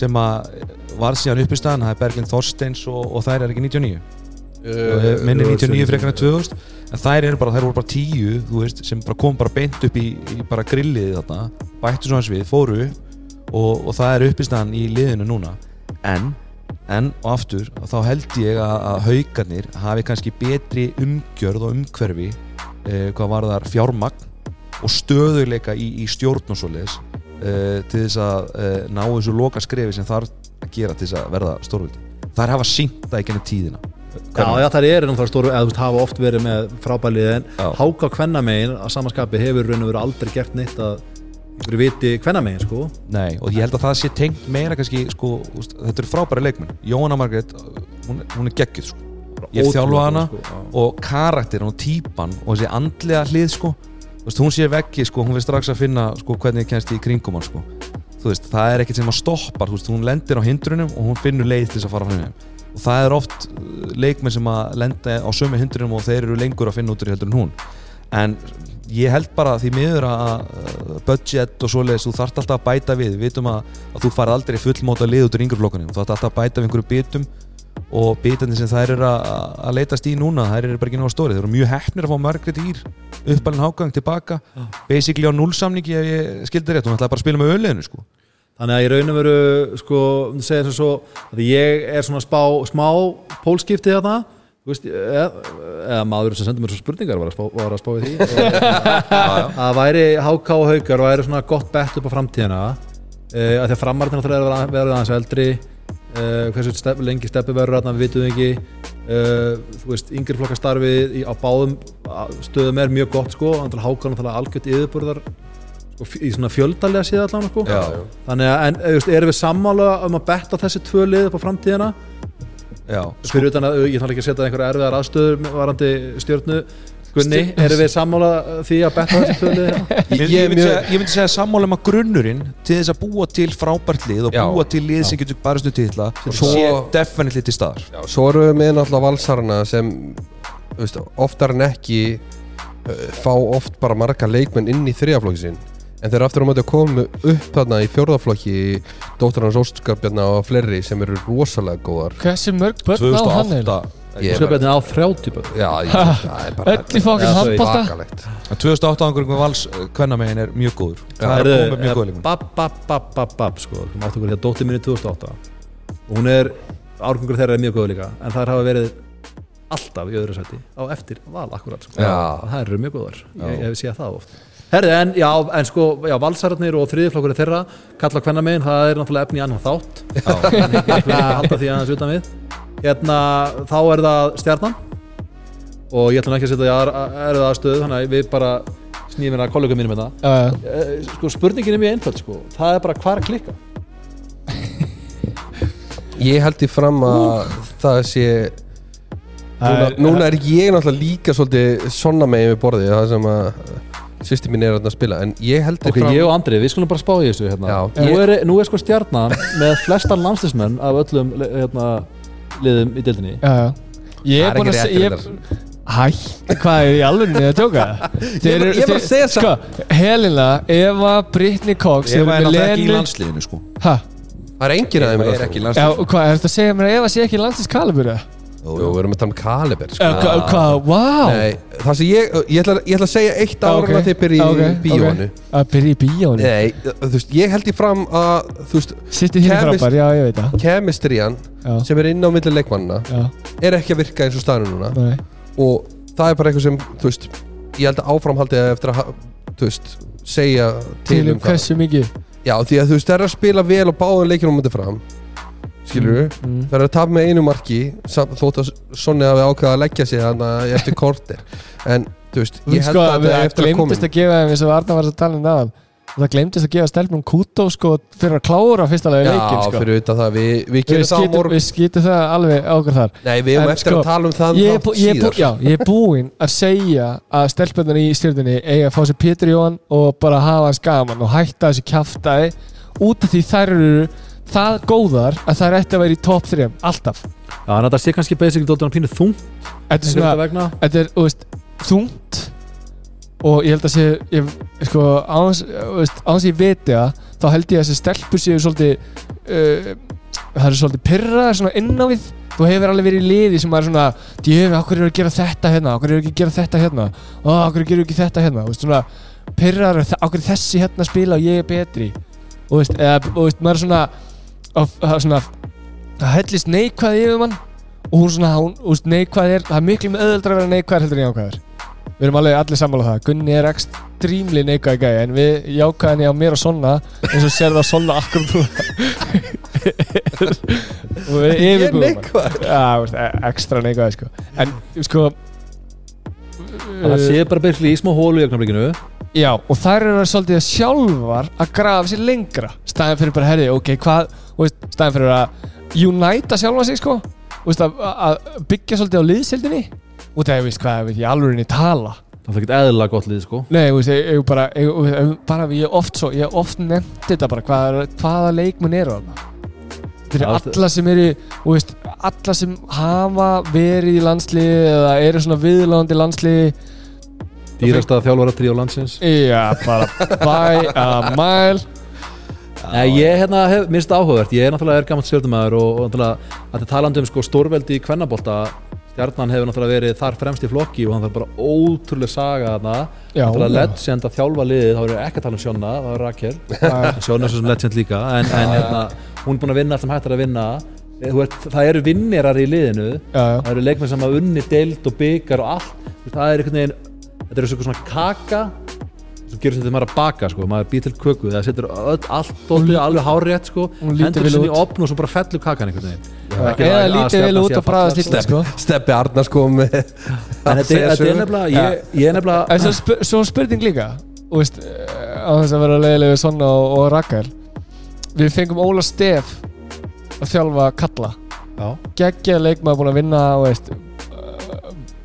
sem að var síðan upp í staðan, það er Berglind Þorsteins og, og þær er ekki 99 uh, minni 99 frekar en 2000 en þær eru bara, þær voru bara 10 þú veist, sem bara kom bara beint upp í, í bara grillið þarna, bættu svona svið fóru og, og það er upp í í liðinu núna. En en og aftur þá held ég að, að haugarnir hafi kannski betri umgjörð og umhverfi eh, hvað var þar fjármagn og stöðuleika í, í stjórn og svoleiðis eh, til þess að eh, ná þessu loka skrefi sem þarf að gera til þess að verða stórvöldi þar hafa sínt það ekki ennum tíðina Já, já, það er náttúrulega stóru, eða þú veist, hafa oft verið með frábælið en Já. háká kvennamegin að samanskapi hefur raun og verið aldrei gert neitt að ykkur viti kvennamegin, sko. Nei, og ég held að það sé tengt meira kannski, sko, úst, þetta eru frábæri leikmenn. Jóhanna Margrét, hún, hún er geggjuð sko. Ég Ótrúlega þjálfa hana sko, og karakterin og típan og þessi andlega hlið sko. Þú veist, hún sé veggi sko, hún við strax að finna sko, hvernig kennst í kringum hann sko. Þú veist, það er ekkert sem að stoppar, þú veist, hún lendir á hindrunum og hún finnur leið til þess að fara fram með og það er oft uh, leikmenn sem að lenda á sömu hindrunum og þeir eru lengur að finna út því heldur en hún. En ég held bara því miður að uh, budget og svoleiðis, þú þarft alltaf að bæta við. Við vitum að, að þú far aldrei fullmóta lið út úr yngreflokkunum, þú þarft alltaf að bæta við einhverju bitum og bitandi sem þær eru að, að leitast í núna, þær eru bara ekki náða stóri þeir eru mjög heppnir að fá Margrét Ír uppalinn hágang tilbaka, basically á nullsamningi ef ég skildi rétt, hún ætlaði bara að spila með öliðinu sko. Þannig að ég raun og veru sko, um segja sem svo að ég er svona spá, smá pólskipti þarna. Þú veist, eða, eða maður sem sendur mér svo spurningar var að spá, var að spá í því. Að væri HK og Haukar væri svona gott bett upp á framtíðina. Uh, að því að náttúrulega er að vera aðeins eldri. Uh, hversu step, lengi steppi verður þarna við vitum ekki. Uh, þú veist, yngri flokka starfið í, á báðum stöðum er mjög gott sko, HK náttúrulega algjört yfirburðar í svona fjöldalega síða allan sko. Já, þannig að, en, þú veist, erum við sammála um að betta þessi tvö lið upp á framtíðina? Já, fyrir utan að ég þarf ekki að setja einhverja erfiðar aðstöður varandi stjórnu Gunni, erum við sammála því að betta þessi tvö lið? Hérna? Ég, ég, myndi segja, ég myndi segja sammála um að grunnurinn til þess að búa til frábært lið og Já. búa til lið sem getur barastu titla Svo- sé definitely til staðar. Já, svo erum við með náttúrulega valsarana sem oftar en ekki uh, fá oft bara marga leikmenn inn í þriðaflokki sinn en þeir aftur á móti að koma upp þarna í fjórðaflokki Dóttarans Óskapjarna og fleiri sem eru rosalega góðar. Hversu mörg börn á hann? 2008 Ég- Sköpjarnir á 30 börn. Já, ég, það er bara Öll í fokkin handbólta bakalegt 2008 ángur vals kvennamegin er mjög góður. Það er koma mjög góð leikmenn Bab, bab, bab, bab, bab sko. Þú mátt okkur hér dóttir minni 2008 og hún er, árgangur þeirra er mjög góð líka en það hafa verið alltaf í öðru sæti á eftir val akkurat sko. Já. það eru mjög góðar, ég, ég hef séð það oft Herði, en já, en sko, já, valsararnir og þriðiflokkur þeirra, kalla hvenna megin það er náttúrulega efni í annan þátt. En ekki að halda því aðeins utan við. Hérna, þá er það stjarnan. Og ég ætla nú ekki að setja því að erða aðstöðu þannig að við bara snýðum hérna kollegum mínum hérna. Já, já. Eh, sko spurningin er mjög einföld sko. Það er bara hvað að klikka Ég held í fram að það sé núna, núna er ég náttúrulega líka svolítið sonna megin við borðið það sem að sýsti mín er að spila en ég held í ok, fram ég og Andri, við skulum bara spá í þessu hérna. Já. nú, Ég- er, nú er sko stjarnan með flestar landslismenn af öllum hérna, liðum í dildinni Já, já Ég Það er búin að segja. Hæ, hvað er í alveg að tjóka? Ég er- ég bara að segja Sko, Helena, Eva, Brittany Cox Eva er náttúrulega ekki í landsliðinu sko Hæ? Það er enginn að þeim Eva er ekki í Já, hvað, er þetta að segja mér að Eva sé ekki landslýs kalibur eða? Jú, við erum að tala um Kaliber sko. Eða Hvað, hvað, vá! Nei, það sem ég, ég ætla, ég ætla að segja eitt ára Ok, okay. þið byrja í ok, bíónu ok. Að byrja í bíónu Nei, þú veist, ég held í fram að þú veist, Sittir Chemist- frábær, já, ég veit það. kemistrian sem er inn á milli leikmannina já, er ekki að virka eins og staðinu núna. Nei. Og það er bara eitthvað sem, þú veist ég held að áframhaldið eftir að þú veist, segja til, Til um um það. hversu mikið? Já, því að þú veist, það er að spila vel og báðum leikinu um þetta fram skilur við, mm. það er að tapa með einu marki þótt að Sonni hafi ákveða að leggja sig þannig eftir kortir en, þú veist, ég held sko, að þetta er eftir að koma. að gefa þeim eins og Arna var að tala um náðan Það glemdist að gefa stelpnum kútó sko fyrir að klára fyrsta lagi Já, leikin sko. fyrir utan það, við, við Við gerum það á skýtum, morgun. við skýtum það alveg á okkur þar. Nei, við höfum En eftir sko, að tala um það ég bú, ég, bú, já, ég er búinn að segja að stelpunar í stjórnunni eiga að fá sér Pétur Jóhann og bara hafa hans gaman og hætta þessu kjaftaði. Út af því þær eru það góðar að þær ætti að vera í top 3 alltaf. Já, þannig að það sé kannski basically dóldan pínu þungt. Þetta er einhverju svona, vegna. þetta er, þú veist, þungt og ég held að sé ég, sko, áns, veist, áns ég viti það þá held ég að þessi stelpur séu svolítið uh, það eru svolítið pyrraðar svona inn á við. Þú hefur alveg verið í liði sem er svona djöfi, okkur eru að gera þetta hérna? Okkur eru ekki að gera þetta hérna? Okkur eru ekki þetta hérna? Þú veist, svona pyrraðar, okkur er þessi hérna að spila og ég er betri. Og þú veist, eða, og, þú veist maður er svona, það er svona það hellist neikvæð yfir mann og hún svona, hún, þú veist, neikvæð er það er miklu með öðuldra að vera neikvæð heldur en jákvæður við erum alveg allir sammála um það Gunni er ekstrímli neikvæð gæði en við jákvæðinni á mér og Sonna eins og sér það Sonna akkur og við Ég er yfirbúum hann. neikvæður. Já, þú veist, e- ekstra neikvæð sko en sko Það uh, sé bara basically í smá hólu í ögnablikinu Já, og þær eru svolítið sjálfar að grafa sér lengra. Staðin fyrir bara, herri, ok, hvað staðin fyrir að unita sjálfa sig, sko. Veist, að, að byggja svolítið á liðsildinni og það er, veist, hvað, ég, alveg tala. Það er ekkert eðlilega gott lið sko. Nei, veist, ég, ég bara, ég, bara ég oft svo, ég oft nefnt þetta bara, hvað, hvaða leikmenn eru þarna? Fyrir alla sem eru alla sem hafa verið í landsliði eða eru svona viðlandi landsliði dýrasta þjálfara tríó landsins. Já, bara by a mile. Nei, ég hérna, hef, minnst áhugavert. Ég er náttúrulega er gammalt stjórnumæður og, og náttúrulega að það talandi um sko stórveldi í kvennabólta stjarnan hefur náttúrulega verið þar fremst í flokki og hann þarf bara ótrúlega saga þarna. Náttúrulega legend að þjálfa liðið þá erum við ekki að tala um Sjónna, það er Rakel. Sjónna er svo sem legend líka en, en hérna, hún er búin að vinna allt sem hægt er að vinna. Ert, það eru vinnirar í liðinu. Já, já, það eru leikmenn sem hafa unni deild og byggar og allt. Það er einhvern veginn þetta er svona kaka sem gerur þetta maður að baka sko, maður býr til köku það setur öll, allt dótið alveg hárétt sko, hendur þessu í opn og svo bara fellur kakan einhvern veginn. Ekki Eða lítið vel út að að bræða falla, stilla sko. Steppi Arnars kom með en þetta er- þetta er nefnilega ég, ég er nefnilega En svo, sp svo spurning líka. Þú veist, eh, á þess að vera leiðilega við Sonna og, og Rakel. Við fengum Óla Stef að þjálfa Kalla. Já, Geggjaði leikmaður búin að vinna þú veist,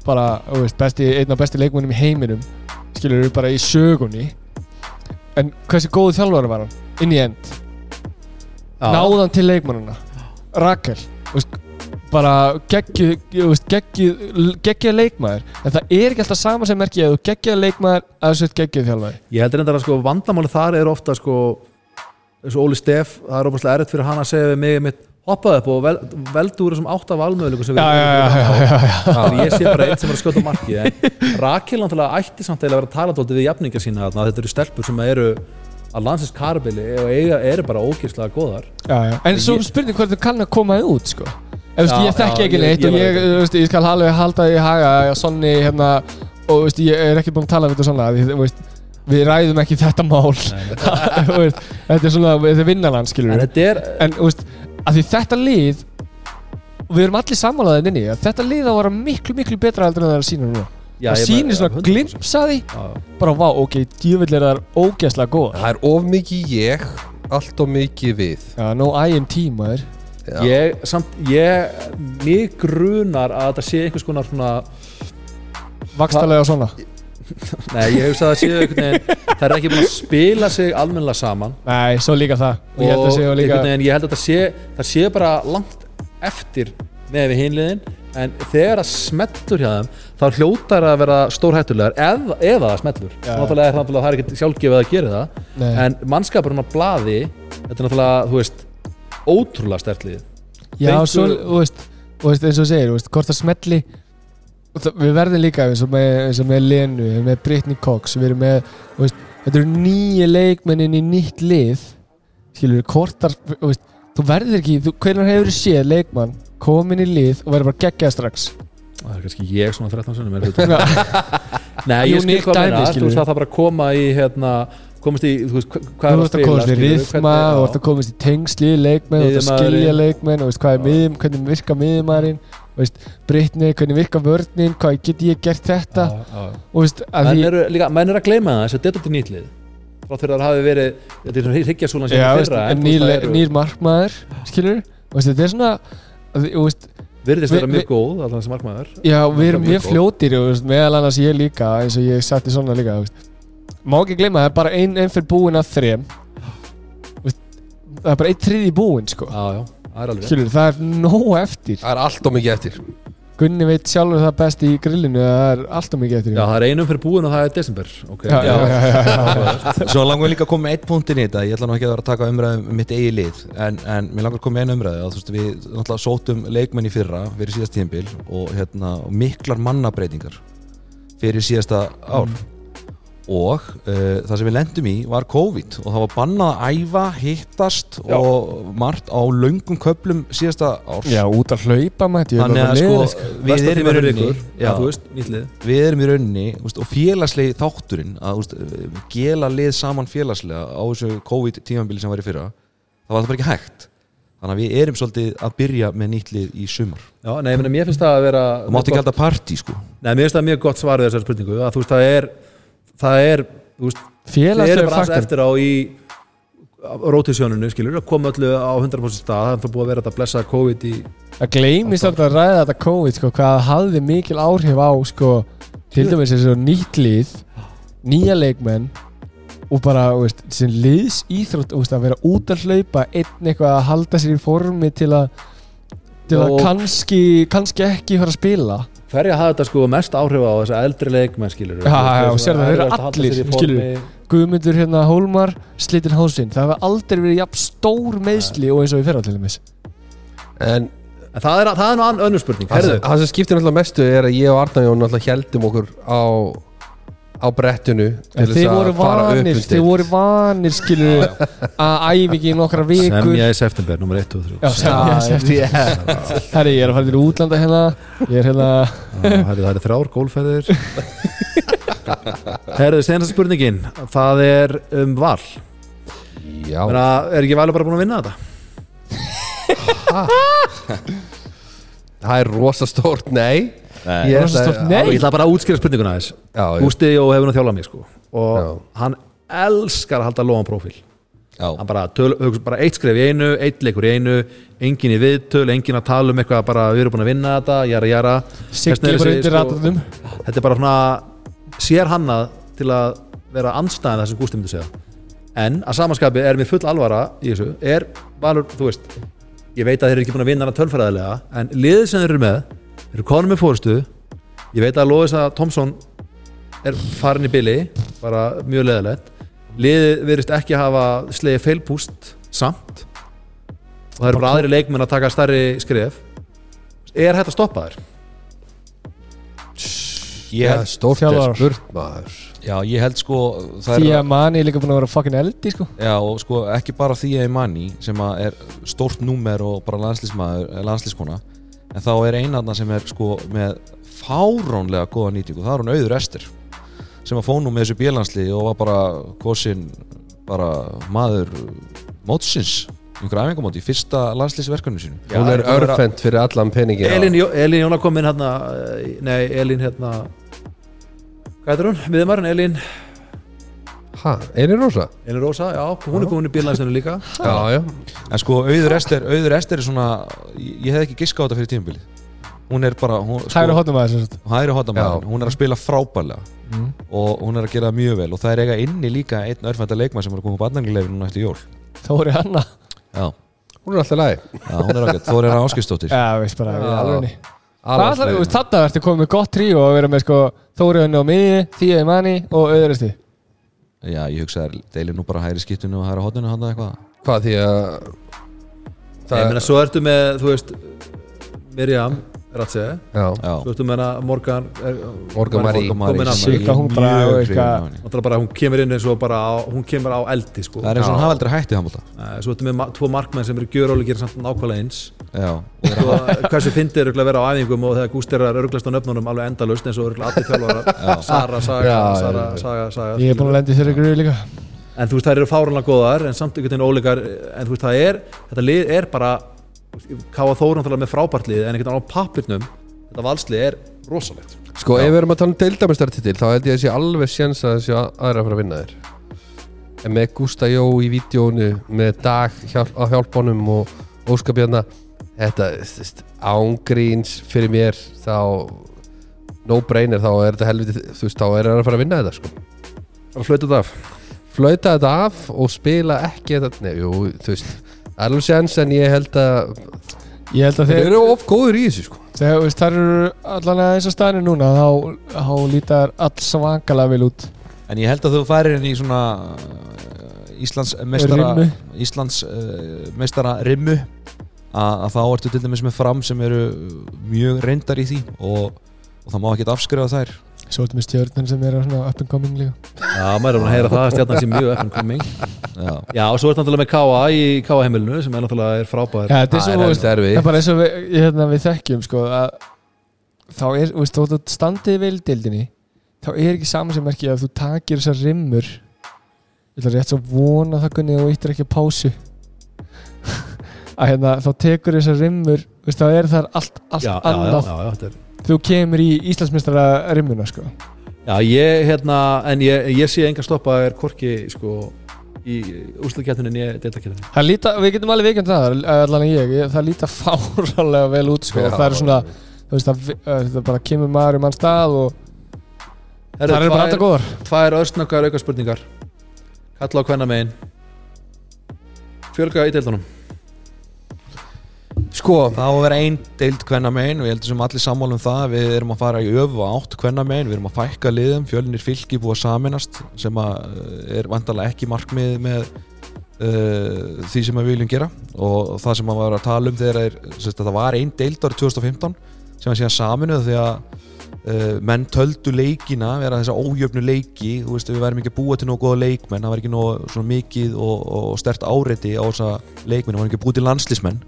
bara þú veist, besti, einn af besti leikmennum í heiminum skilur við bara í sögunni. En hversu góðu þjálfari var hann? Inn í end, já, náðan til leikmannuna Rakel þú veist, bara þú geggjuð geggjuð leikmaður. En það er ekki alltaf sama sem merki að þú geggjuð leikmaður að þessu geggjuð þjálfari. Ég heldur enda að sko vandamáli þar er ofta sko eins og Óli Steff, það er óbúinlega erfitt fyrir hann að segja við mig mitt hoppaði upp og vel, veldu úr þessum átta valmöðuleikum sem við. Þannig ég sé bara einn sem er að skjóta marki Rakel náttúrulega ætti samt að vera að tala dóldi við jafningar sína þarna. Þetta eru stelpur sem eru að landsins karabili og eiga, eru bara ógærslega góðar. Já, já. En svo Ég- spurning þú kann að koma þið út sko. Ef, veist, Já, ég þekki ekki ég- neitt ég og var ég, veist, ég skal alveg halda í haga að Sonni hérna og veist, ég er ekki búinn að tala við þetta svona veist, við ræðum ekki þetta mál. Veist, þetta er svona þetta er vinnaland skilur en er, en að því þetta lið og við erum allir sammálaðið inni að þetta lið á að vera miklu miklu betra heldur en það er að sína núna já, það ég sýnir bara- svona 100%. glimpsa því Já, já. bara vá, ok, djúvill er það ógeðslega góð Það er of mikið ég Allt of mikið við Já, no I in team maður Já. ég, samt, ég mig grunar að þetta sé einhvers konar svona Vakstalega og svona nei, ég hugsa að það sé einhvern veginn það er ekki búin að spila sig almennilega saman Nei, svo líka það og ég held að séu líka einhvern veginn, ég held að þetta sé það sé bara langt eftir með við hinliðin en þegar það smellur hjá þeim þá hljótar að vera stórhættulegar eða, eða það smellur Já. náttúrulega er það er ekki sjálfgefið að gera það Nei. en mannskapurinn á blaði þetta er náttúrulega, þú veist ótrúlega stertlið Já, fengu- svo, þú veist, þú veist, eins og segir, þú veist, hvort það smelli og það, við verðum líka eins og með, eins og með Lenu, með Britney Cox við erum með, þú veist, þetta eru nýju leikmennin í nýtt lið. Skilur við, þú veist þú verður ekki, þú, hvernig hefur þú séð leikmann komin í lið og verður bara geggjað strax? Það er kannski ég svona 13 sunnum Nei, ég skil hvað meina, þú veist það þarf bara koma í hérna, komast í, þú veist, hva- hvað þú er að komast í skilurðu, rithma hvernig- þú ert að komast í tengsli í leikmenn þú ert að Miðjumaðurinn. skilja leikmenn, þú veist, hvað er miðjum hvernig virka miðjumærin, Britney hvernig virka vörnin, hvað get ég gert þetta? Menn eru, að gleyma það þess að þetta er nýtlið frá að það hafi verið þetta er hryggjarsúlan sem Já, er veist, fyrra en nýr, það eru- nýr markmaður skilur, veist, þetta er svona veist, virðist Vi- vera mjög góð allan sem markmaður. Já, við erum Mjög fljótir meðal annars ég líka eins og ég sagt í svona líka veist. má ekki gleyma, það er bara ein, ein fyrir búin að þrem. Það er bara einn þriði búin sko. já, já, það er alveg skilur, það er nóg eftir. Það er allt of mikið eftir. Gunni veit sjálfur það best í grillinu að það er alltaf mikið eftir. Já, það er einum fyrir búin og það er desember. Okay. já, já, já, já, já. Svo langar við líka að koma með eitt punkt inn í þetta. Ég ætla nú ekki að vera að taka umræðu um mitt eigi lið En, en mér langar að koma með einu umræðu. Að, þú veist, Við náttúrulega sótum leikmenn í fyrra Fyrir síðast tíðanbíl og, hérna, og miklar mannabreitingar Fyrir síðasta ár Og uh, það sem við lendum í var COVID Og það var bannað að æfa, hittast Já. Og margt á löngum köplum síðasta árs. Já, út að hlaupa mætti Þannig að sko, við Versta erum í rauninni já, veist, við erum í rauninni og félagslegi þátturinn að úst, gela lið saman félagslega á þessu COVID-tímambili sem var í fyrra það var það bara ekki hægt. Þannig að við erum svolítið að byrja með nýtt lið í sumar. Já, nei, ég meina, mér finnst það að vera það mátti ekki alltaf partí sko. Nei, mér finnst það mjög gott svar við þessar spurningu að þú veist, það er það er, félagslega faktor. eftir á í rotationinu, skilur, að koma öllu á 100% stað, það er búið að vera þetta blessa COVID í að gleymist alltaf að ræða þetta COVID sko, hvað það hafði mikil áhrif á sko, til dæmis þessu nýtt lið nýja leikmenn og bara, veist, sem liðs íþrótt veist, að vera út að hlaupa einn eitthvað að halda sér í formi til að til að Og- kannski, kannski ekki fara að spila hverja hafði þetta sko mest áhrif á þessa eldri leikmenn skilur Já, já, og sérðu, þeir eru allir, skilurðu. Guðmundur hérna Hólmar slitinn hálsinn. Það hefur aldrei verið jafn stór meðsli og eins og í fyrra til dæmis. En En það er, það er nú önnur spurning það sem- það sem skiptir náttúrulega mestu er að ég og Arnar Jón náttúrulega heldum okkur á á brettinu til En þess þeir að voru fara upp vanir, þeir voru vanir skilur að æfingi í nokkra vikur Semja í september, nummer 1 og 3 Já, semja í september. Herri, ég er að fara til útlanda hérna. Ég er hérna Það eru þrjár gólferðir Herðu, senast spurningin. Það er um val. Já, Menna, Er ekki valur bara búin að vinna þetta? það er rosa stórt, nei Nei. Ég ætla- bara að útskýra spurninguna þess. Gústi og hefur nú þjálfað mig sko. Og Já. hann elskar að halda Já, Hann bara, töl, bara eitt skref í einu Eitt leikur í einu Engin í viðtöl, engin að tala um eitthvað Bara við erum búin að vinna þetta, jara jara. Sigli bara undir ratunum Þetta er bara svona Sér hannað til að vera andstæðan það sem Gústi myndi segja. En að samanskapi er mér full alvara í þessu Er valur, þú veist Ég veit að þeir eru ekki búin að vinna hana tölfræðilega En liðið sem þeir eru með Þeir eru konum með fórustu Ég veit að Lóðis að Tomsson er farin í bili Bara mjög leðilegt Liðið verðist ekki hafa slegið feilpúst samt. Og það eru bara aðri leikmenn að taka stærri skref. Er hægt að stoppa þér? ég held, Þjálfarar. spurt maður. Já, ég held sko Því er, að manni er líka búin að vera fucking eldi sko. Já, og sko ekki bara því að manni sem að er stórt númer og bara landslísmaður, landslískona en þá er einarna sem er sko með fáránlega góða nýtingu. Það er hún auður Ester sem að fónum með þessu bílansli og var bara kosin bara maður mótsins einhver æfingamóti í fyrsta landslísverkunum sínu Já, Hún er er örfend fyrir allan peningin Elín, Jó- Elín Jóna kom inn hérna eh, Nei, Elín hérna Hvað heitir hún? Miðumarinn, Elín Hæ, Elin Rósa? Elín Rósa, já, hún er komin í bílænsinu líka. Já, já. En sko auður Ester, auður Ester er svona ég, hef ekki giskað á þetta fyrir tímabilið. Hún er bara hún, sko, að þessu hægri hóttamæður, Já. hún er að spila frábælega mm. og hún er að gera mjög vel. Og það er eiga inni líka einn örfænda leikmann sem er að koma á barnangilegin núna eftir jól. Þóri Hanna. Já, Hún er alltaf læg já hún er ágætt, Þór er áskistóttir Já, veist bara, Já. alveg Þetta verður komið gott tríu og vera með sko Þóri Hanna á miði, í manni og auðuristi já, ég hugsa að deili nú bara hægri skiptinu og hægri hóttinu handa eitthvað. Hvað því að Ég meina, svo ertu með, þú veist Mirjam, Ratse. Já, já, Svo ertu með hana Morgan er, Morgan ég er hún bara hrifinn eitthvað- henni. Náttúrulega bara, hún kemur inn eins og bara á, Hún kemur á eldi, sko. Það er eins og hún hafa aldrei hætti handbólta Eh, Svo ertu með tvo markmenn sem eru gjörólegir Svo, Hversu fyndið er að vera á æfingum og þegar Gústi er að örglast á nöfnunum alveg endalust eins og örugglega allir þjálfarar. Sara, Saga, Já, Sara, já, já. Saga, Saga Ég er búin að lendi þeirri gruði líka. En þú veist, þær eru fáranlega góðar en samt einhvern veginn ólíkar en þú veist, það er, þetta lið er bara Káa Þór náttúrulega með frábært lið en einhvern veginn á pappirnum þetta valslið er rosalegt. Sko ef við erum að tala um deildamestartitil þá held ég að sé alveg séns að þessi aðra að fara að vinna þér. En með Gústa Jó í vídjónu með Dag hjálp, á hjálpunum og Óskapjarna þetta þú ángríns fyrir mér þá no brainer þá er þetta helviti þú veist þá er hann að fara að vinna þetta sko. Bara flötu þetta af. Flauta þetta af og spila ekki þetta, nei, jú, þú veist það er alveg séns en ég held að Ég held að þeir eru of góður í þessu sko. Þeir, veist, þær eru allan að eins og staðinu núna þá, þá lítar all svakalega vel út. En ég held að þú færir inn í svona uh, Íslands meistara Rimmu. Íslands uh, meistara rimmu að, að þá ertu til dæmis með fram sem eru mjög reyndar í því og, og það má ekki afskrifa þær. Svo ertu með stjörnun sem er svona up and coming líka. Já, maður er búin að heyra það að stjarnan sé mjög FM coming. Já, Já, og svo er náttúrulega með Káa í Káa heimilinu sem er náttúrulega er frábær. Já, þetta er það svo, er veist, helst erfið það er bara eins og við, hérna, við þekkjum sko, að þá er, þú veist, þótt að standið vel dildinni þá er ekki saman sem merki að þú takir þessar rimmur. Ég ætla rétt svo að vona það kunni og eittir ekki að pásu að hérna, þá tekur þessar rimmur veist, þá er það allt, allt já, annað. já, já, er þú kemur í Íslandsmeistara rimmuna sko. Já, ég, hérna, en ég, ég sé enga stoppa er korki, sko í úrslutkjartinu en ég deiltakjartinu það líta, við getum alveg vikend það allan ég, það líta fáralega vel út sko, það er svona þú veist, það, það bara kemur maður í mann stað og það eru bara alltaf góðar. Tvær örsnökkar auka spurningar Kalla á hvenna megin Fjölga í deildunum sko. Það á að vera ein deild kvennamein og ég heldur sem allir sammála um það við erum að fara í öfu átt kvennamein við erum að fækka liðum, fjölnir fylki búið að saminast sem að eh, er vandalega ekki markmið með uh, því sem við viljum gera. Og það sem að var að tala um þegar að það var ein deild árið 2015 sem að síðan saminuð því að uh, menn töldu leikina vera þessa ójöfnu leiki þú veist við værum ekki að búa til nógu góða leikmenn það var ekki nógu svona mikið og, og stert áreiti á þessa leikmenn það var ekki að búa til landslísmenn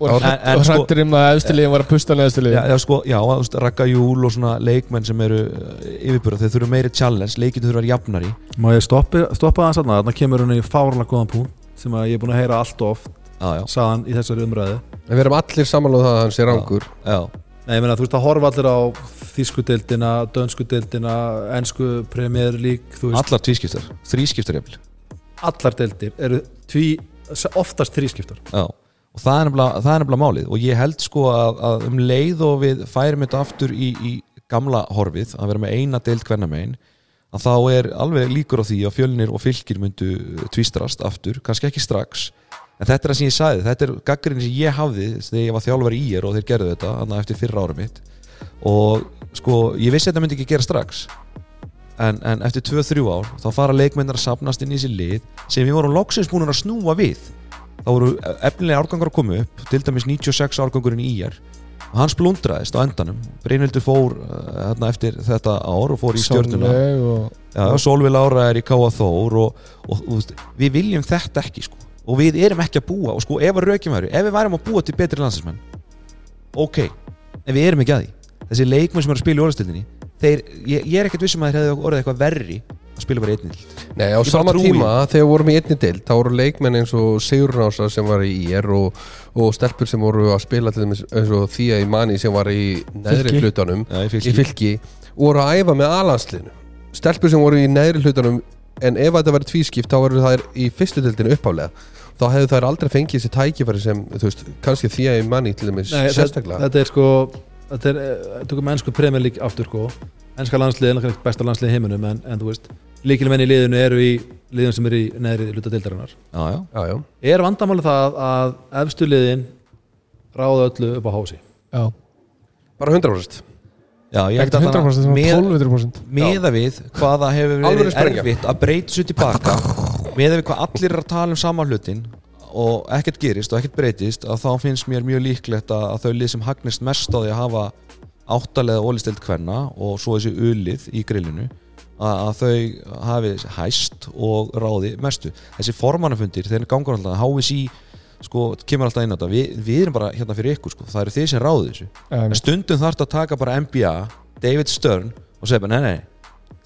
og En- en og sko- hrættur um að eftirliðin var að pusta Já, já, sko, já þú veist, Ragga Júl og svona leikmenn sem eru yfirbúra, þeir þurfa meiri challenge leikinu þurfa að vera jafnari. Má ég stoppa það sann Þannig kemur henni í fárlega góðan punkt sem að ég er búin að heyra allt of sagðan í þessari umræðu Nei, ég meina, þú veist að horfa allir á þýsku deildina, dönsku deildina ensku Premier League þú veist, allar tvískiptar, þrískiptar jafnvel. Allar deildir eru tví, oftast þrískiptar. Já, og það er nefnilega, er málið. Og ég held sko að, að um leið og við færum þetta aftur í, í gamla horfið, að vera með eina deild hvernig megin, að þá er alveg líkur á því að fjölnir og fylgir myndu tvistrast aftur, kannski ekki strax en þetta er það sem ég sagði, þetta er gaggrinni sem ég hafði þegar ég var þjálfari í er og þeir gerðu þetta þannig eftir fyrra ára mitt. Og sko, ég vissi að þetta myndi ekki gera strax. En, en eftir 2-3 ár þá fara leikmennar að sapnast inn í þessi lið sem við vorum loksins búin að snúa við. Þá voru efnilega árgangar að koma upp til dæmis 96 árgangurinn í IR og hann splundraðist á endanum. Brynhildur fór hérna eftir þetta ár og fór í stjórnuna og Solvi Lára er í K.A. Þór og, og, og við viljum þetta ekki sko. Og við erum ekki að búa og sko ef að rökjum væri, ef við værum að búa til betri landslæsmenn ok, en við erum ekki að því. Þessi leikmenn sem eru að spila í orðastildinni þeir, ég, ég er ekkert vissum að þeir hefðu orðið eitthvað verri að spila bara einnig Nei, á Ég sama tíma þegar við vorum í einni deild þá voru leikmenn eins og Sigurnása sem var í IR og, og stelpur sem voru að spila til dæmis eins og Þía í Mani sem var í neðri hlutanum ég í fylki. voru að æfa með alanslinu stelpur sem voru í neðri hlutanum en ef þetta verið tvískipt þá voru þær í fyrstu deildinu uppálega þá hefðu þær aldrei fengið þessi tækifæri sem þú veist, kannski Þía í Mani til dæmis sérstaklega. þetta er sko þetta er, eh, tökum ennsku Premier League aftur sko. Ennska landsliðið er náttúrulega besta landslið í heiminum en, en þú veist, líkilmenn í liðinu eru í liðin sem eru í neðri hluta deildarinnar. Já, já, Já, já, er vandamáli það að efstu liðin ráða öllu upp á hási já, bara 100% já ég held ekkert að 100% það svona með, 1200% meða við hvað það hefur verið erfitt að breyta svo tilbaka meða við hvað allir er að tala um sama hlutin og ekkert gerist og ekkert breytist að þá finnst mér mjög líklegt að, að þau lið sem hagnist mest á því að hafa áttalega ólistild kvenna og svo þessi ulið í grillinu að, að þau hafi hæst og ráði mestu. Þessi formannafundir, þeir gangur alltaf HSI sko, kemur alltaf inn á þetta. Við, við erum bara hérna fyrir ykkur sko, það eru þið sem ráði þessu. En stundum þarf þetta að taka bara NBA David Stern og segja bara nei nei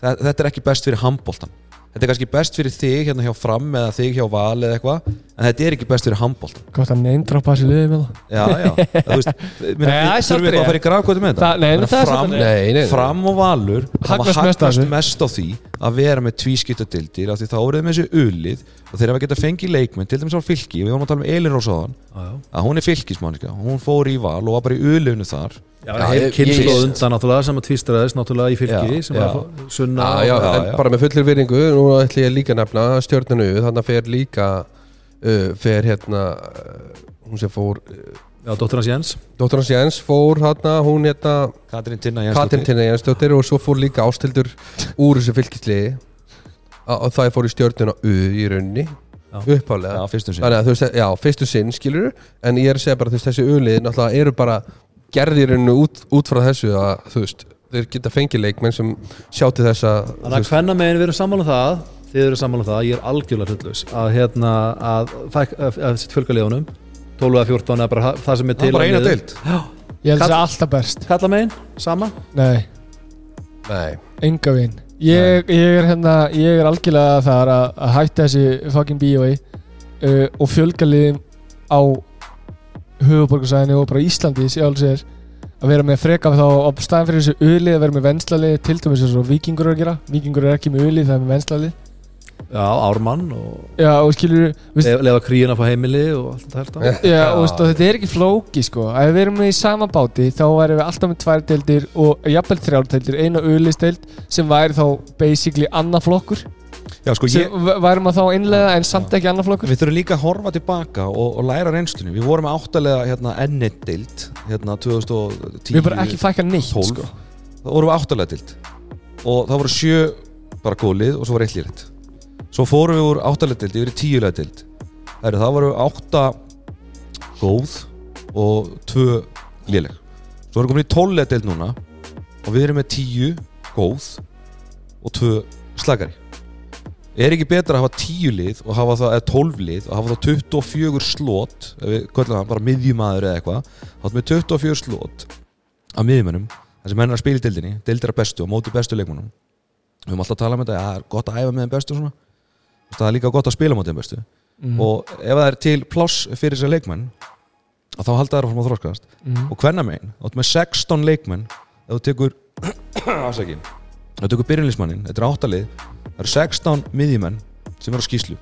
þe- þetta er ekki best fyrir handbóltan þetta er kannski best fyrir þig hérna hjá fram eða þig hjá val eða eitthvað en þetta er ekki best fyrir handbóltan Gott að neindroppa þessi liði með það já já. Þú veist það við, samt þurfum við eitthvað að fara í grafkvötu með þetta? Nei, það er rétt. Nei, nei, fram og valur hafa Hagnast mest á því að vera með tvískiptadildir af því þá eru þeim þessu ulið og þeir hafa getað fengið leikmenn til dæmis á fylki við vorum að tala um Elin Rósaðan að hún er fylkismanniska, hún fór í val og var bara í ulifnu þar Já, heil ég- kynslu ég- undan náttúrulega sem að tvístraðist náttúrulega í fylki sem já. að sunna Já, já, Já, en já. bara með fullir virðingu nú ætlum ég líka að nefna stjórnunu þannig að fer líka uh, fer hérna hún sem fór uh, já, dóttur hans Jens Dóttur hans Jens fór hérna hún hérna Katrín Tinna Katrin Tinna Jensdóttir og svo fór líka ástildur úr þessu fylgisliði og það fór í stjórnuna U í raunni Já. uppálega Já, fyrstum sinn já, fyrstu sinn skilur en ég er að segja bara, þessi ulið náttúrulega eru bara gerðir hennu út, út frá þessu að, þú veist, þeir geta fengið leikmenn sem sjá til þess að Þannig að hvenna megin við erum sammála um það þið eru sammála um það, ég er algjörlega hlutlus að hérna, að, að, að, að sitt fjölga liðunum 12 eða 14 eða bara það sem er Það til er bara á eina Já, Ég held Kall- það alltaf best. Kalla megin, sama? Nei, nei, enga veginn ég, ég er hérna, ég er algjörlega þar að, að hætta þessi fucking bíói uh, og fjölga liðum á höfuborgarsæðinu og bara Íslandi sér að vera með freka þá á staðan fyrir þessu ölið að vera með venslalið til dæmis eins og vikingur að gera. Vikingur er ekki með ölið, það er með venslalið Já, Ármann og já og skilur, lefa kríuna á heimili og allt þetta Já, og, veist, og þetta er ekki flóki sko. Ef við erum með í sama báti þá værum við alltaf með tvær deildir og jafnvel þrjár deildir. Eina auðlisteild sem væri þá basically annað flokkur Já, sko, ég, værum að þá innlega en samt ekki annar flokkur? Við þurfum líka að horfa tilbaka og, og læra reynslunni. Við vorum áttalega hérna, ennett deild hérna 2010 Við bara ekki fækka neitt 12 sko. Það vorum við áttalega deild. Og það voru sjö bara gólið og svo var eitt lýrætt Svo fórum við úr áttalega deild yfir í tíulega Heru, Það voru átta góð og tvö léleg. Svo erum við komin í tóllega deild núna og við erum með tíu góð og tvö slagari Er ekki betra að hafa tíu lið og hafa það, eða tólf lið og hafa það 24 slot ef við köllum það bara miðjumæður eða eitthvað þá með 24 slot af miðjumönnum þar sem menn er að spila í deildinni deildir að bestu og móti bestu leikmannum við höfum alltaf að tala um þetta, það er gott að æfa með þeim bestu það er líka gott að spila móti þeim bestu mm. og ef það er til pláss fyrir þessar leikmenn að þá halda þær að fór að þróskast mm. og hvenna megin, þá ertu með 16 leikmenn ef þú tekur er það eru 16 miðjumenn sem eru á skýslu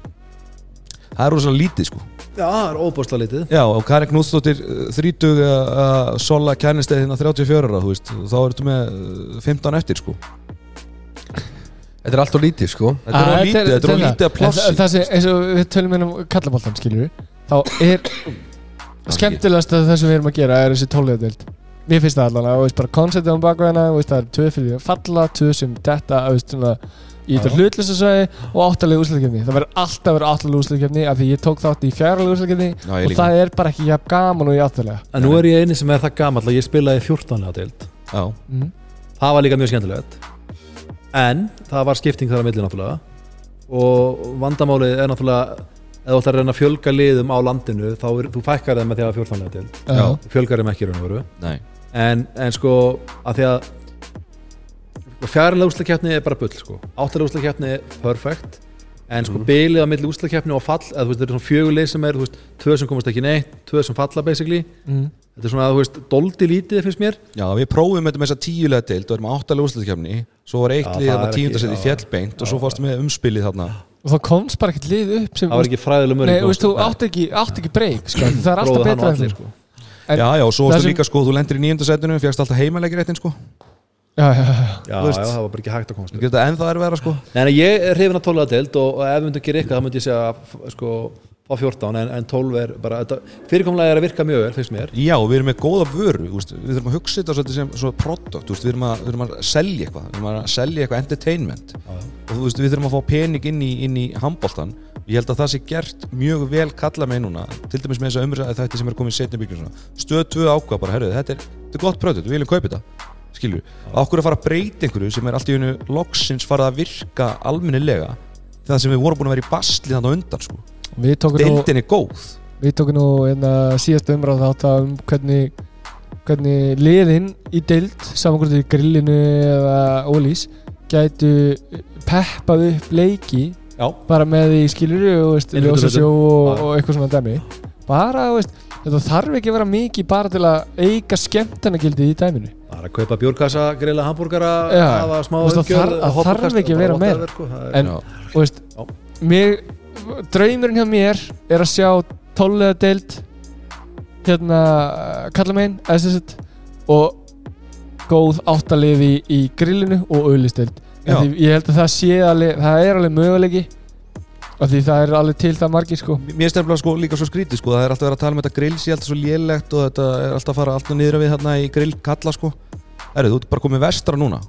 það er rosalega lítið sko. Já, það er óbúslega lítið. Já og Karin Knúsdóttir 30 að sola kærnisteðina 34 ára þú veist, þá ertu með uh, 15 eftir sko. Þetta er alltaf lítið sko. Þetta er Ah, of lítið, þetta er of lítið að plássi. Það sem, eins og við tölum inn um kallaboltan skilur þá er skemmtilegast að það sem við erum að gera er þessi tóliðadöld Mér finnst það allan að veist, bara konceptið á bakveðina veist, það er tvö fyrir að falla, tvö sem detta veist, svona, í þetta Já. hlutlösa svæði og áttalega úslæðkefni það verður alltaf að vera áttalega úslæðkefni af því ég tók þátt í fjárlega úslæðkefni já, ég og líka. það er bara ekki jafn gaman og í áttalega. En nú er ég eini sem er það gamall að ég spilaði 14 lega deild. Já, mm. Það var líka mjög skemmtilegt. En það var skipting þar að milli náttúrulega. Og vandamálið er náttúrulega Ef þú ætlar að reyna að fjölga liðum á landinu Þá er, þú fækkar þeim með því að 14 lega deild. Já. Þú fjölgar þeim ekki raun og veru. Nei. En, en sko að því að fjárlega úslakeppni er bara bull sko. áttalega úslakeppni er perfect en sko Mhm. bilið á milli úslakeppni og fall eða þú veist, þetta er svona fjögulið sem er þú veist, tvö sem komast ekki neitt, tvö sem falla basically Mm. þetta er svona, þú veist, doldi lítið finnst mér Já, við prófum þetta með þessa tíulega deild og erum áttalega úrslutkefni svo var eitt Já, lið það þarna tíundasett í ekki- já. fjellbeint og svo fórstu með umspilið þarna og þá komst bara ekkert lið upp sem, það var ekki fræðileg mörg sko. það er alltaf betra þú sko. Já, já, og svo það varstu líka sko, þú lendir í níundasettinu fjagst alltaf heimalegiréttin sko já, já, já. já, já, það var bara ekki hægt að komast þetta ennþá er vera sko. Nei, nei, ég er hrifin að 12 að deild og, og ef við myndum gera eitthvað þá myndi ég segja sko, fá 14 en, en 12 er bara þetta, fyrirkomlega er að virka mjög vel, finnst mér. Já, við erum með góða vöru, veist, við þurfum að hugsa þetta svolítið sem svona product, þú veist, við erum að, við erum að selja eitthvað, við erum að selja eitthvað entertainment. Og þú veist, við þurfum að fá pening inn í, inn í handboltan ég held að það sé gert mjög vel kalla með núna, til dæmis með þess að umræða þetta sem er komið setni byggjum svona, stöð 2 ákvað bara, herruðu, þetta þetta er gott product, við viljum kaupa þetta skilju, okkur að fara að breyta einhverju sem er allt í einu loksins farið að virka almennilega það sem við vorum búin að vera í basli þannig á undan sko. deildin er góð. Við tókum nú einna síðast umræð þátt um hvernig hvernig liðin í deild saman hvort í grillinu eða ólís gætu peppað upp leiki Já, bara með því skilur og og, og eitthvað svona dæmi bara, veist, þetta þarf ekki að vera mikið bara til að auka skemmtanagildið í dæminu. Bara að kaupa bjórkassa, grilla hambúrgara hafa smá veist, það þarf- ekki að vera meira. sko, En- og veist, mig, draumurinn hjá mér er að sjá tólulega deild hérna kalla megin SST, og góð áttaliði í, í grillinu og auðlisteild ég held að það sé alveg það er alveg möguleiki af því það er alveg til það margir sko. Mér stefnilega sko líka svo skrítið sko Það er alltaf verið að tala um þetta grills Ég alltaf svo lélegt og þetta er alltaf að fara alltaf niður við hérna í grill kalla sko. Erðu, þú ert bara komið vestra núna.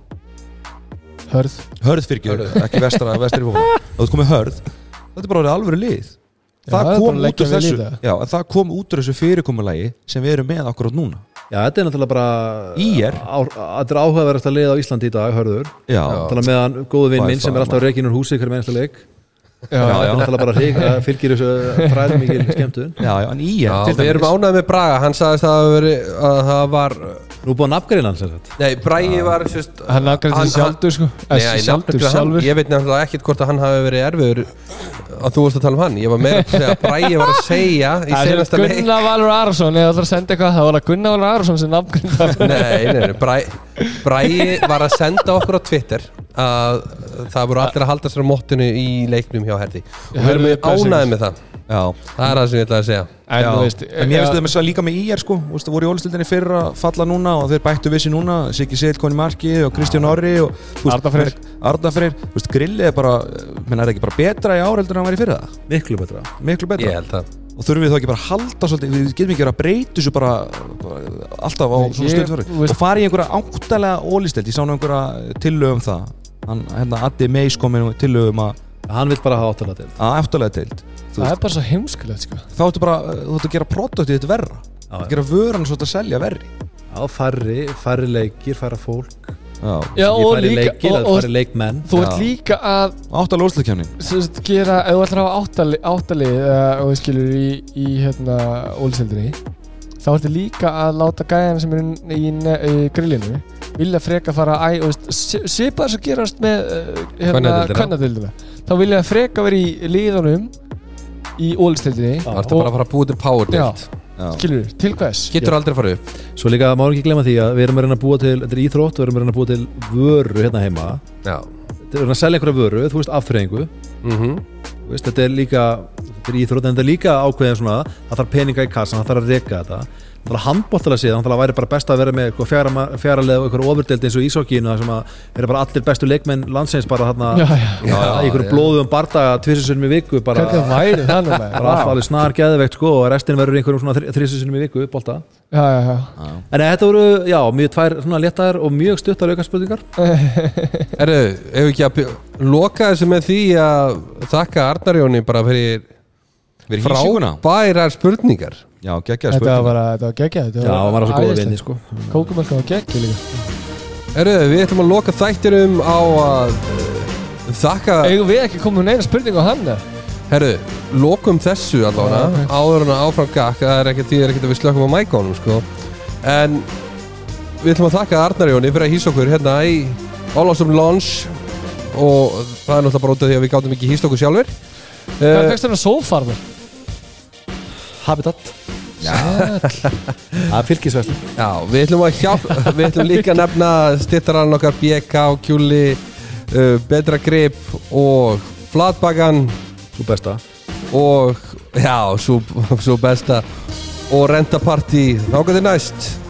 Hörð. Hörð fyrir ekki vestra, vestri fókna Þú ert komið hörð. Þetta er bara orðið alvöru lið. Já, Það er kom að út úr í þessu. Já, það kom út úr þessu fyrirkomulagi sem við erum með akkurat núna. Já, þetta er náttúrulega bara Þetta er áhugaverðast að liða á Íslandi í dag, hörður. Já, Tala meðan góðu vinn minn sem er alltaf reikin úr húsi hver með einsta leik Þetta er náttúrulega bara hrík, það fylgir þessu fræðum mikil skemmtun. Já, já en í Já, til við erum ánægð með Braga. Hann sagðist að, veri, að það var Nú búin að nafngreina hans þetta Nei, Bragi var sérst, hann nafngrið hann- þessi sjálfur sko. Nei, ég, sjálfur nafngreindi hann, ég veit nefnilega ekkert hvort að hann hafi verið erfiður að þú varst að tala um hann. Ég var meira að segja að Bragi var að segja í senasta leik Gunnar Valur Arason. Eða ætlar að senda eitthvað. Það var að Gunnar Valur Arason sem nafngrið Nei, nei, nei, Bragi, Bragi var að senda okkur á Twitter að það voru allir að halda sér á móttinu í leiknum hjá Herði og við erum ánægð með það Já, það er það sem ég ætlaði að segja. En veist en mér finnst það með svo líka með IR sko. Þú veist, það voru í ólistildinni fyrr að falla núna og þeir bættu vissi núna, Siggi Seil koni marki og Kristján Orri og þú veist, Arnar Freyr. Arnar Freyr, þú veist, grillið er bara menn er það ekki bara betra í ár heldur en hann var í fyrra? Miklu betra. Miklu betra. Ég held það. Og þurfum við þá ekki bara að halda svolítið við getum ekki verið að breyta þessu bara, bara alltaf á svona ég- veist- og fara í einhverja áttalega ólistild ég sá nú einhverja tillögum það. Hann, hérna, Hann vil bara hafa áttalega að áttalega deild. Þú Það veist, er bara svo heimskulegt sko. Þá ættu bara þú ættu að gera produktið þetta verra. Já, að gera vöran svo að selja verri. Á færri, færri leikir, færra fólk. Já, Já og líka leikir, og, og, og, færri leikmenn. Þú ert Já. líka að áttalega ef þú ætlar að hafa uh, og við skilur í, í hérna ólsildinni þá ertu líka að láta gæðina sem er í, í, í grillinu vilja freka fara að æ, og svipað þess að gerast með uh, hérna, kvennadildina þá vilja freka vera í liðunum í ólistildinni það ertu bara að fara að búa til power Já. deild? Skilur, til hvers? getur aldrei að fara upp. Svo líka má ekki glemma því að við erum að reyna að búa til Þetta er íþrótt, við erum að reyna að búa til vöru hérna heima. Já. Þetta er að selja einhverja vöru, þú veist, afþreyingu. Mhm. Þú veist, Þetta er líka, þetta er íþrótt en þetta er líka ákveðin svona Það þarf peninga í kassan, það þarf að reka þetta Þarf að handbóttalega séð, þannig að það væri bara best að vera með eitthvað fjara, leið og eitthvað ofurdeld eins og ísokínu sem að eru bara allir bestu leikmenn landsins bara já, í einhverju blóðum bardaga tvisisunnum í viku bara, alltaf alveg snar geðveikt sko og restin verður einhverjum svona þrisunnum í viku uppbólta En þetta voru, já, mjög tvær svona léttar og mjög stuttar aukarspurningar Erðu, ef ekki að loka þessu með því að þakka Arnarjóni bara fyrir frábærar spurningar já, geggjaði Þetta var spurning bara, þetta var geggjað Já, það var svo góða vinni sko Kókumölka var geggjað líka Erðu, við ætlum að loka þættinum á að uh, þakka Eigum við ekki komið með neina spurning á hann eða? Herðu, lokum þessu allavega ok. áður en að áfram gakk það er ekkert því er ekkert að við slökum á mækónum sko. en við ætlum að þakka Arnarjóni fyrir að hýsa okkur hérna í Ólásum Lounge og það er náttúrulega bara út af því að við gátum ekki hýst okkur sjálfur Hvað uh, fegst þarna sófarður? Habitat Það er fylgisvæslu Já, við ætlum að hjálp við ætlum líka að nefna stittarinn okkar BK, Kjúli uh, Betra Grip og Flatbakan Þú besta. Og já, svo, svo besta. Og Rentaparty, nákvæmdi næst